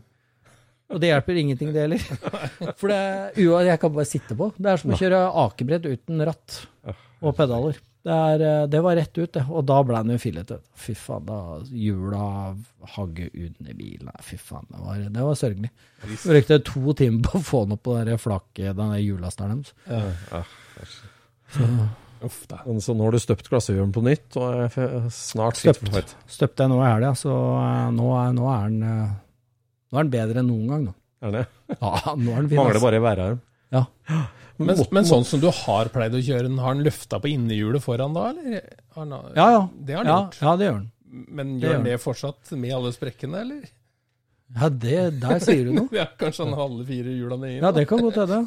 Og det hjelper ingenting, det heller. For det, jeg kan bare sitte på. Det er som å kjøre akebrett uten ratt og pedaler. Det, er, eh, det var rett ut, det. Og da ble den jo fillete. Fy faen, da hjula hagg under bilen. Fy faen, det var, det var sørgelig. Vi brukte to timer på å få den opp på det der flaket, den der hjullasteren deres. Ja. Så Uff da. Men så nå har du støpt glasshjulene på nytt, og er snart støpt. støpte jeg nå i helga, så eh, nå er, nå er den eh, Nå er den bedre enn noen gang, nå. Er det? Ja, nå er den fin. Mangler ass. bare værarm. Ja. Men, men sånn som du har pleid å kjøre den, har den løfta på innehjulet foran da, eller? Har den, Ja, ja. Det har den Ja, gjort. ja, det gjør den. Men gjør den det fortsatt med alle sprekkene, eller? Ja, det, der sier du noe. Ja, kanskje han har alle fire hjulene nedi? Ja, det kan godt hende.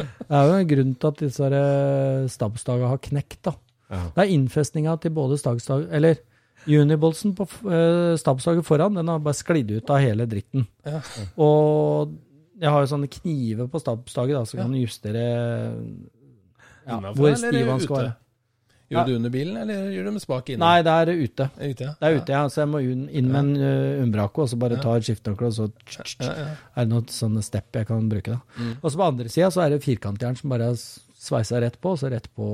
Det er jo en grunn til at disse eh, har knekt, da. Ja. Det er innfestninga til både stagstag Eller unibolsen på stabstaget foran, den har bare sklidd ut av hele dritten. Ja. Og jeg har jo sånne kniver på stabsdaget, da, så kan du justere ja, Innenfor, hvor eller stiv han skal være. Gjør du under bilen, eller gjør du med spak inne? Nei, det er ute. Det er ute, ja. Det er ute, ja. Så jeg må inn, med en uh, umbraco, og så bare Ja. ta et skiftenøkkel, og så Ja, ja. er det noen sånne step jeg kan bruke. da. Mm. Og så på andre sida så er det firkantjern som bare s- sveisa rett på, og så rett på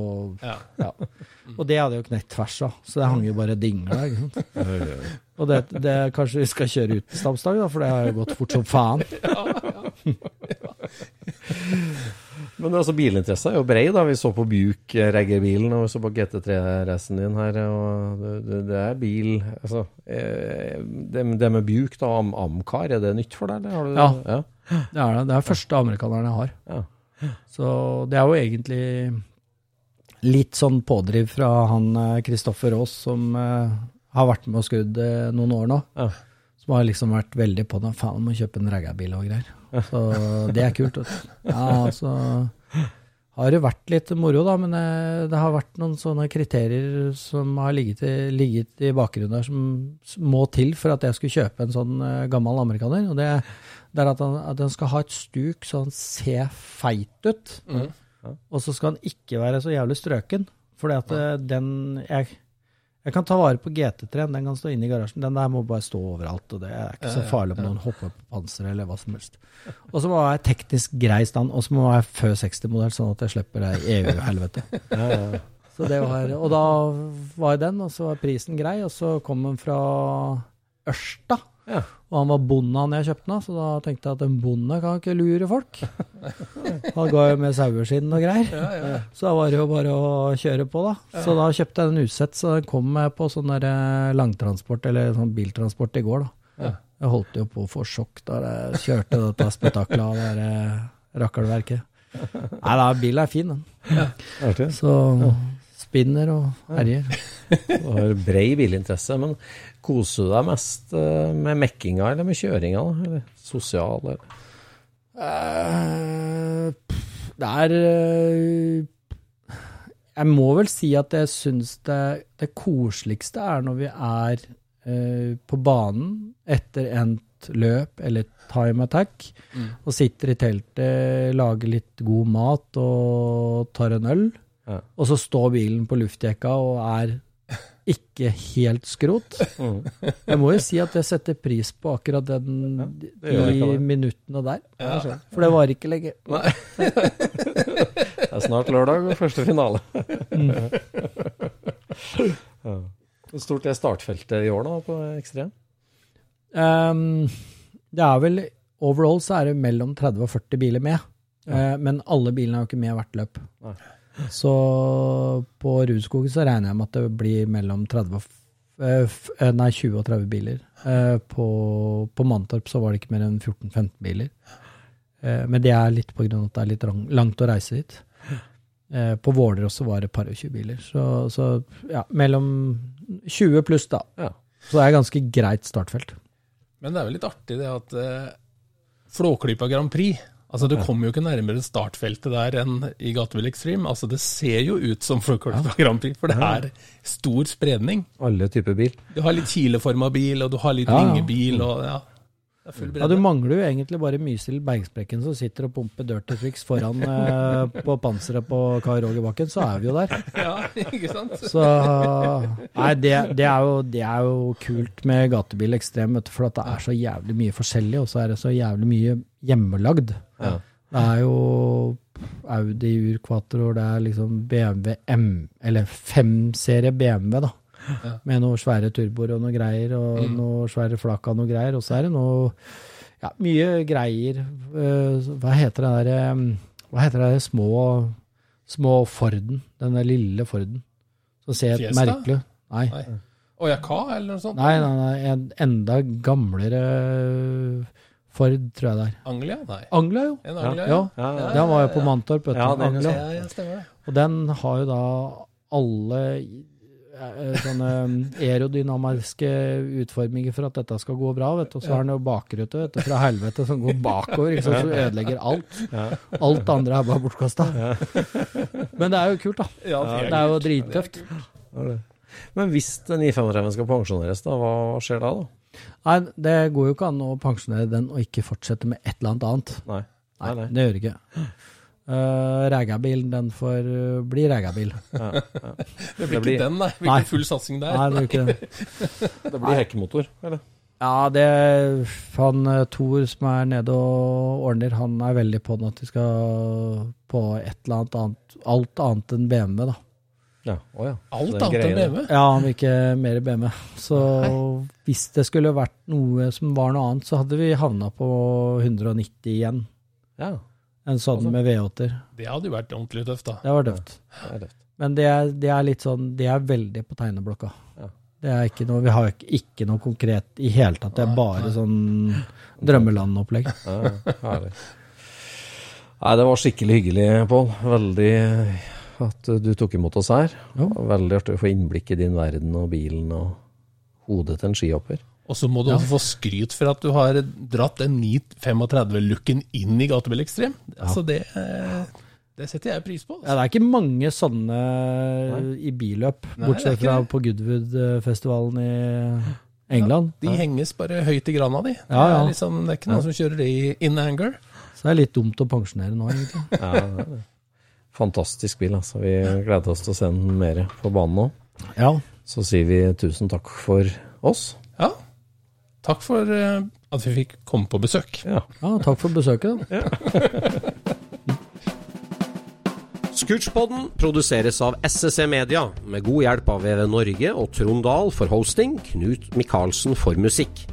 Ja. ja. Og det hadde jo knekt tvers av, så det hang jo bare dingla. ikke sant? Og det, det kanskje vi skal kjøre uten stabsdag, da, for det har jo gått fort som faen. Men altså, bilinteresse er jo brei, da. Vi så på Buick reggerbilen, og vi så på GT3-racen din her. og det, det, det er bil Altså, eh, det, det med Buick, da, Amcar, er det nytt for deg, eller? Ja. ja. Det er det. Det er første amerikaneren jeg har. Ja. Så det er jo egentlig litt sånn pådriv fra han Kristoffer Aas, som eh, har vært med og skrudd eh, noen år nå. Ja. Som har liksom vært veldig på det. Faen, må kjøpe en raggabil og greier. Så det er kult. også. Ja, altså har det vært litt moro, da, men eh, det har vært noen sånne kriterier som har ligget i, ligget i bakgrunnen der, som må til for at jeg skulle kjøpe en sånn eh, gammel amerikaner. Og det, det er at han, at han skal ha et stuk så han ser feit ut. Og så skal han ikke være så jævlig strøken. Fordi at ja. den jeg, jeg kan ta vare på GT3-en, den kan stå inne i garasjen. Den der må bare stå overalt, og det er ikke så farlig om noen hopper på panseret eller hva som helst. Og så må jeg være teknisk grei stand, og så må jeg være før 60-modell, sånn at jeg slipper det EU-helvete. ja, ja. var, og da var den, og så var prisen grei, og så kom den fra Ørsta. Ja. Og han var bonde han jeg kjøpte den av, så da tenkte jeg at en bonde kan ikke lure folk. Han ga jo med saueskinn og greier. Så da var det jo bare å kjøre på, da. Så da kjøpte jeg den usett, så den kom jeg på sånn der eh, langtransport, eller sånn biltransport i går, da. Jeg holdt jo på å få sjokk da jeg kjørte dette spetakkelet av det eh, rakkelverket. Nei da, bilen er fin, den. Så spinner og herjer. Du har brei bilinteresse, men koser du deg mest eh, med mekkinga eller med kjøringa? Eller sosial? Eller? Uh, det er uh, Jeg må vel si at jeg syns det, det koseligste er når vi er uh, på banen etter endt løp eller time attack, og sitter i teltet, lager litt god mat og tar en øl. Ja. Og så står bilen på luftjekka og er ikke helt skrot. Jeg må jo si at jeg setter pris på akkurat den ja, de minuttene der. For det var ikke lenge. Det er snart lørdag og første finale. ja. Hvor stort er startfeltet i år da på Ekstrem? Um, det er vel Overall så er det mellom 30 og 40 biler med. Eh, men alle bilene er jo ikke med hvert løp. Nei. Så på Rudskogen så regner jeg med at det blir mellom 30 og f- eh, eh, Nei, 20 og 30 biler. Eh, på, på Mantorp så var det ikke mer enn 14-15 biler. Men det er litt på grunn av at det er litt langt å reise dit. På Våler også var det et par og 20 biler. Så, så ja, mellom 20 pluss, da. Ja. Så det er ganske greit startfelt. Men det er vel litt artig det at Flåklypa Grand Prix Altså, Du kommer jo ikke nærmere startfeltet der enn i Gatebil Extreme. Altså, Det ser jo ut som Flåklypa Grand Prix, for det er stor spredning. Alle typer bil. Du har litt kileforma bil, og du har litt vingebil, og ja. Ja, Du mangler jo egentlig bare Mysil Bergsprekken som sitter og pumper dirty tricks foran eh, på panseret på Kai Roger Bakken, så er vi jo der. Ja, ikke sant? Så Nei, det, det, er jo, det er jo kult med gatebil ekstrem, vet du, for at det er så jævlig mye forskjellig, og så er det så jævlig mye hjemmelagd. Ja. Det er jo Audi Urquator, det er liksom BMW M, eller 5-serie BMW, da. Med noen svære turboer og noe greier, og noen svære flak av noe greier. Og så er det noe Ja, mye greier. Eh, hva heter det der eh, Hva heter det der små, små Forden? Den der lille Forden. Som ser Fiesta? merkelig Nei. Nei. Å ja, hva, eller noe sånt? Nei, nei, nei, en enda gamlere Ford, tror jeg det er. Anglia? Nei. Anglia, jo. En Anglia, Ja, Ja, ja. den var jo på Mantorp, vet du. Ja, den Anglia. Ja, ja, stemmer det. Og den har jo da alle sånne aerodynamiske utforminger for at dette skal gå bra, vet du. Og så har den jo bakrute vet du, fra helvete som går bakover, ikke sant, så ødelegger alt. Alt andre er bare bortkasta. Men det er jo kult, da. Det er jo drittøft. Men hvis den 935 skal pensjoneres, da, hva skjer da? da? Nei, det går jo ikke an å pensjonere den og ikke fortsette med et eller annet annet. Nei, Nei, nei. det gjør det ikke. Uh, Rægabilen, den får uh, bli rægabil. Det blir Det blir- ikke den, nei. Det blir Nei. ikke full satsing der. Nei, det blir ikke det. Det blir hekkemotor, eller? Ja, det Han eh, Thor som er nede og ordner, han er veldig på den at vi skal på et eller annet annet Alt annet enn BMW, da. Ja, Oh, ja. Alt Det annet enn. BMW. Ja, han vil ikke mer BMW. Så hvis det skulle vært noe som var noe annet, så hadde vi havna på 190 igjen. Ja, En sånn Altså. med V8-er. Det hadde jo vært ordentlig tøft, da. Det var døvt. det er. Men det er, det er litt sånn Det er veldig på tegneblokka. Ja. Det er ikke noe Vi har ikke, ikke noe konkret i hele tatt. Det er bare sånn drømmelandopplegg. Ja, ja, herlig. Nei, det var skikkelig hyggelig, Pål. Veldig at du tok imot oss her. Ja. Veldig artig å få innblikk i din verden og bilen og hodet til en skihopper. Og så må du også få skryt for at du har dratt den 935-looken inn i Gatebil Extreme. Altså det, det setter jeg pris på. Ja, det er ikke mange sånne i billøp, Nei, det er bortsett ikke fra det. på Goodwood-festivalen i England. De henges bare høyt i grana, de. Ja, ja. Det, er liksom, det er ikke noen som kjører det i in anger. Så det er litt dumt å pensjonere nå, egentlig. Ja. Fantastisk bil, altså. Vi gleder oss til å se den mer på banen nå. Ja. Så sier vi tusen takk for oss. Ja. Takk for eh, at vi fikk komme på besøk. Ja. ja, takk for besøket. da. Scootspodden produseres av SSC Media, med god hjelp av VV Norge og Trond Dahl for hosting, Knut Micaelsen for musikk.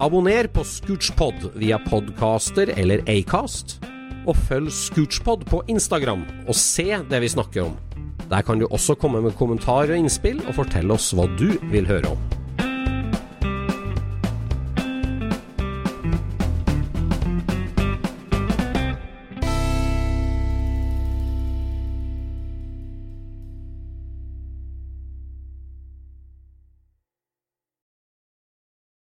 Abonner på Scootchpod via podcaster eller Acast, og følg Scootchpod på Instagram og se det vi snakker om. Der kan du også komme med kommentarer og innspill, og fortelle oss hva du vil høre om.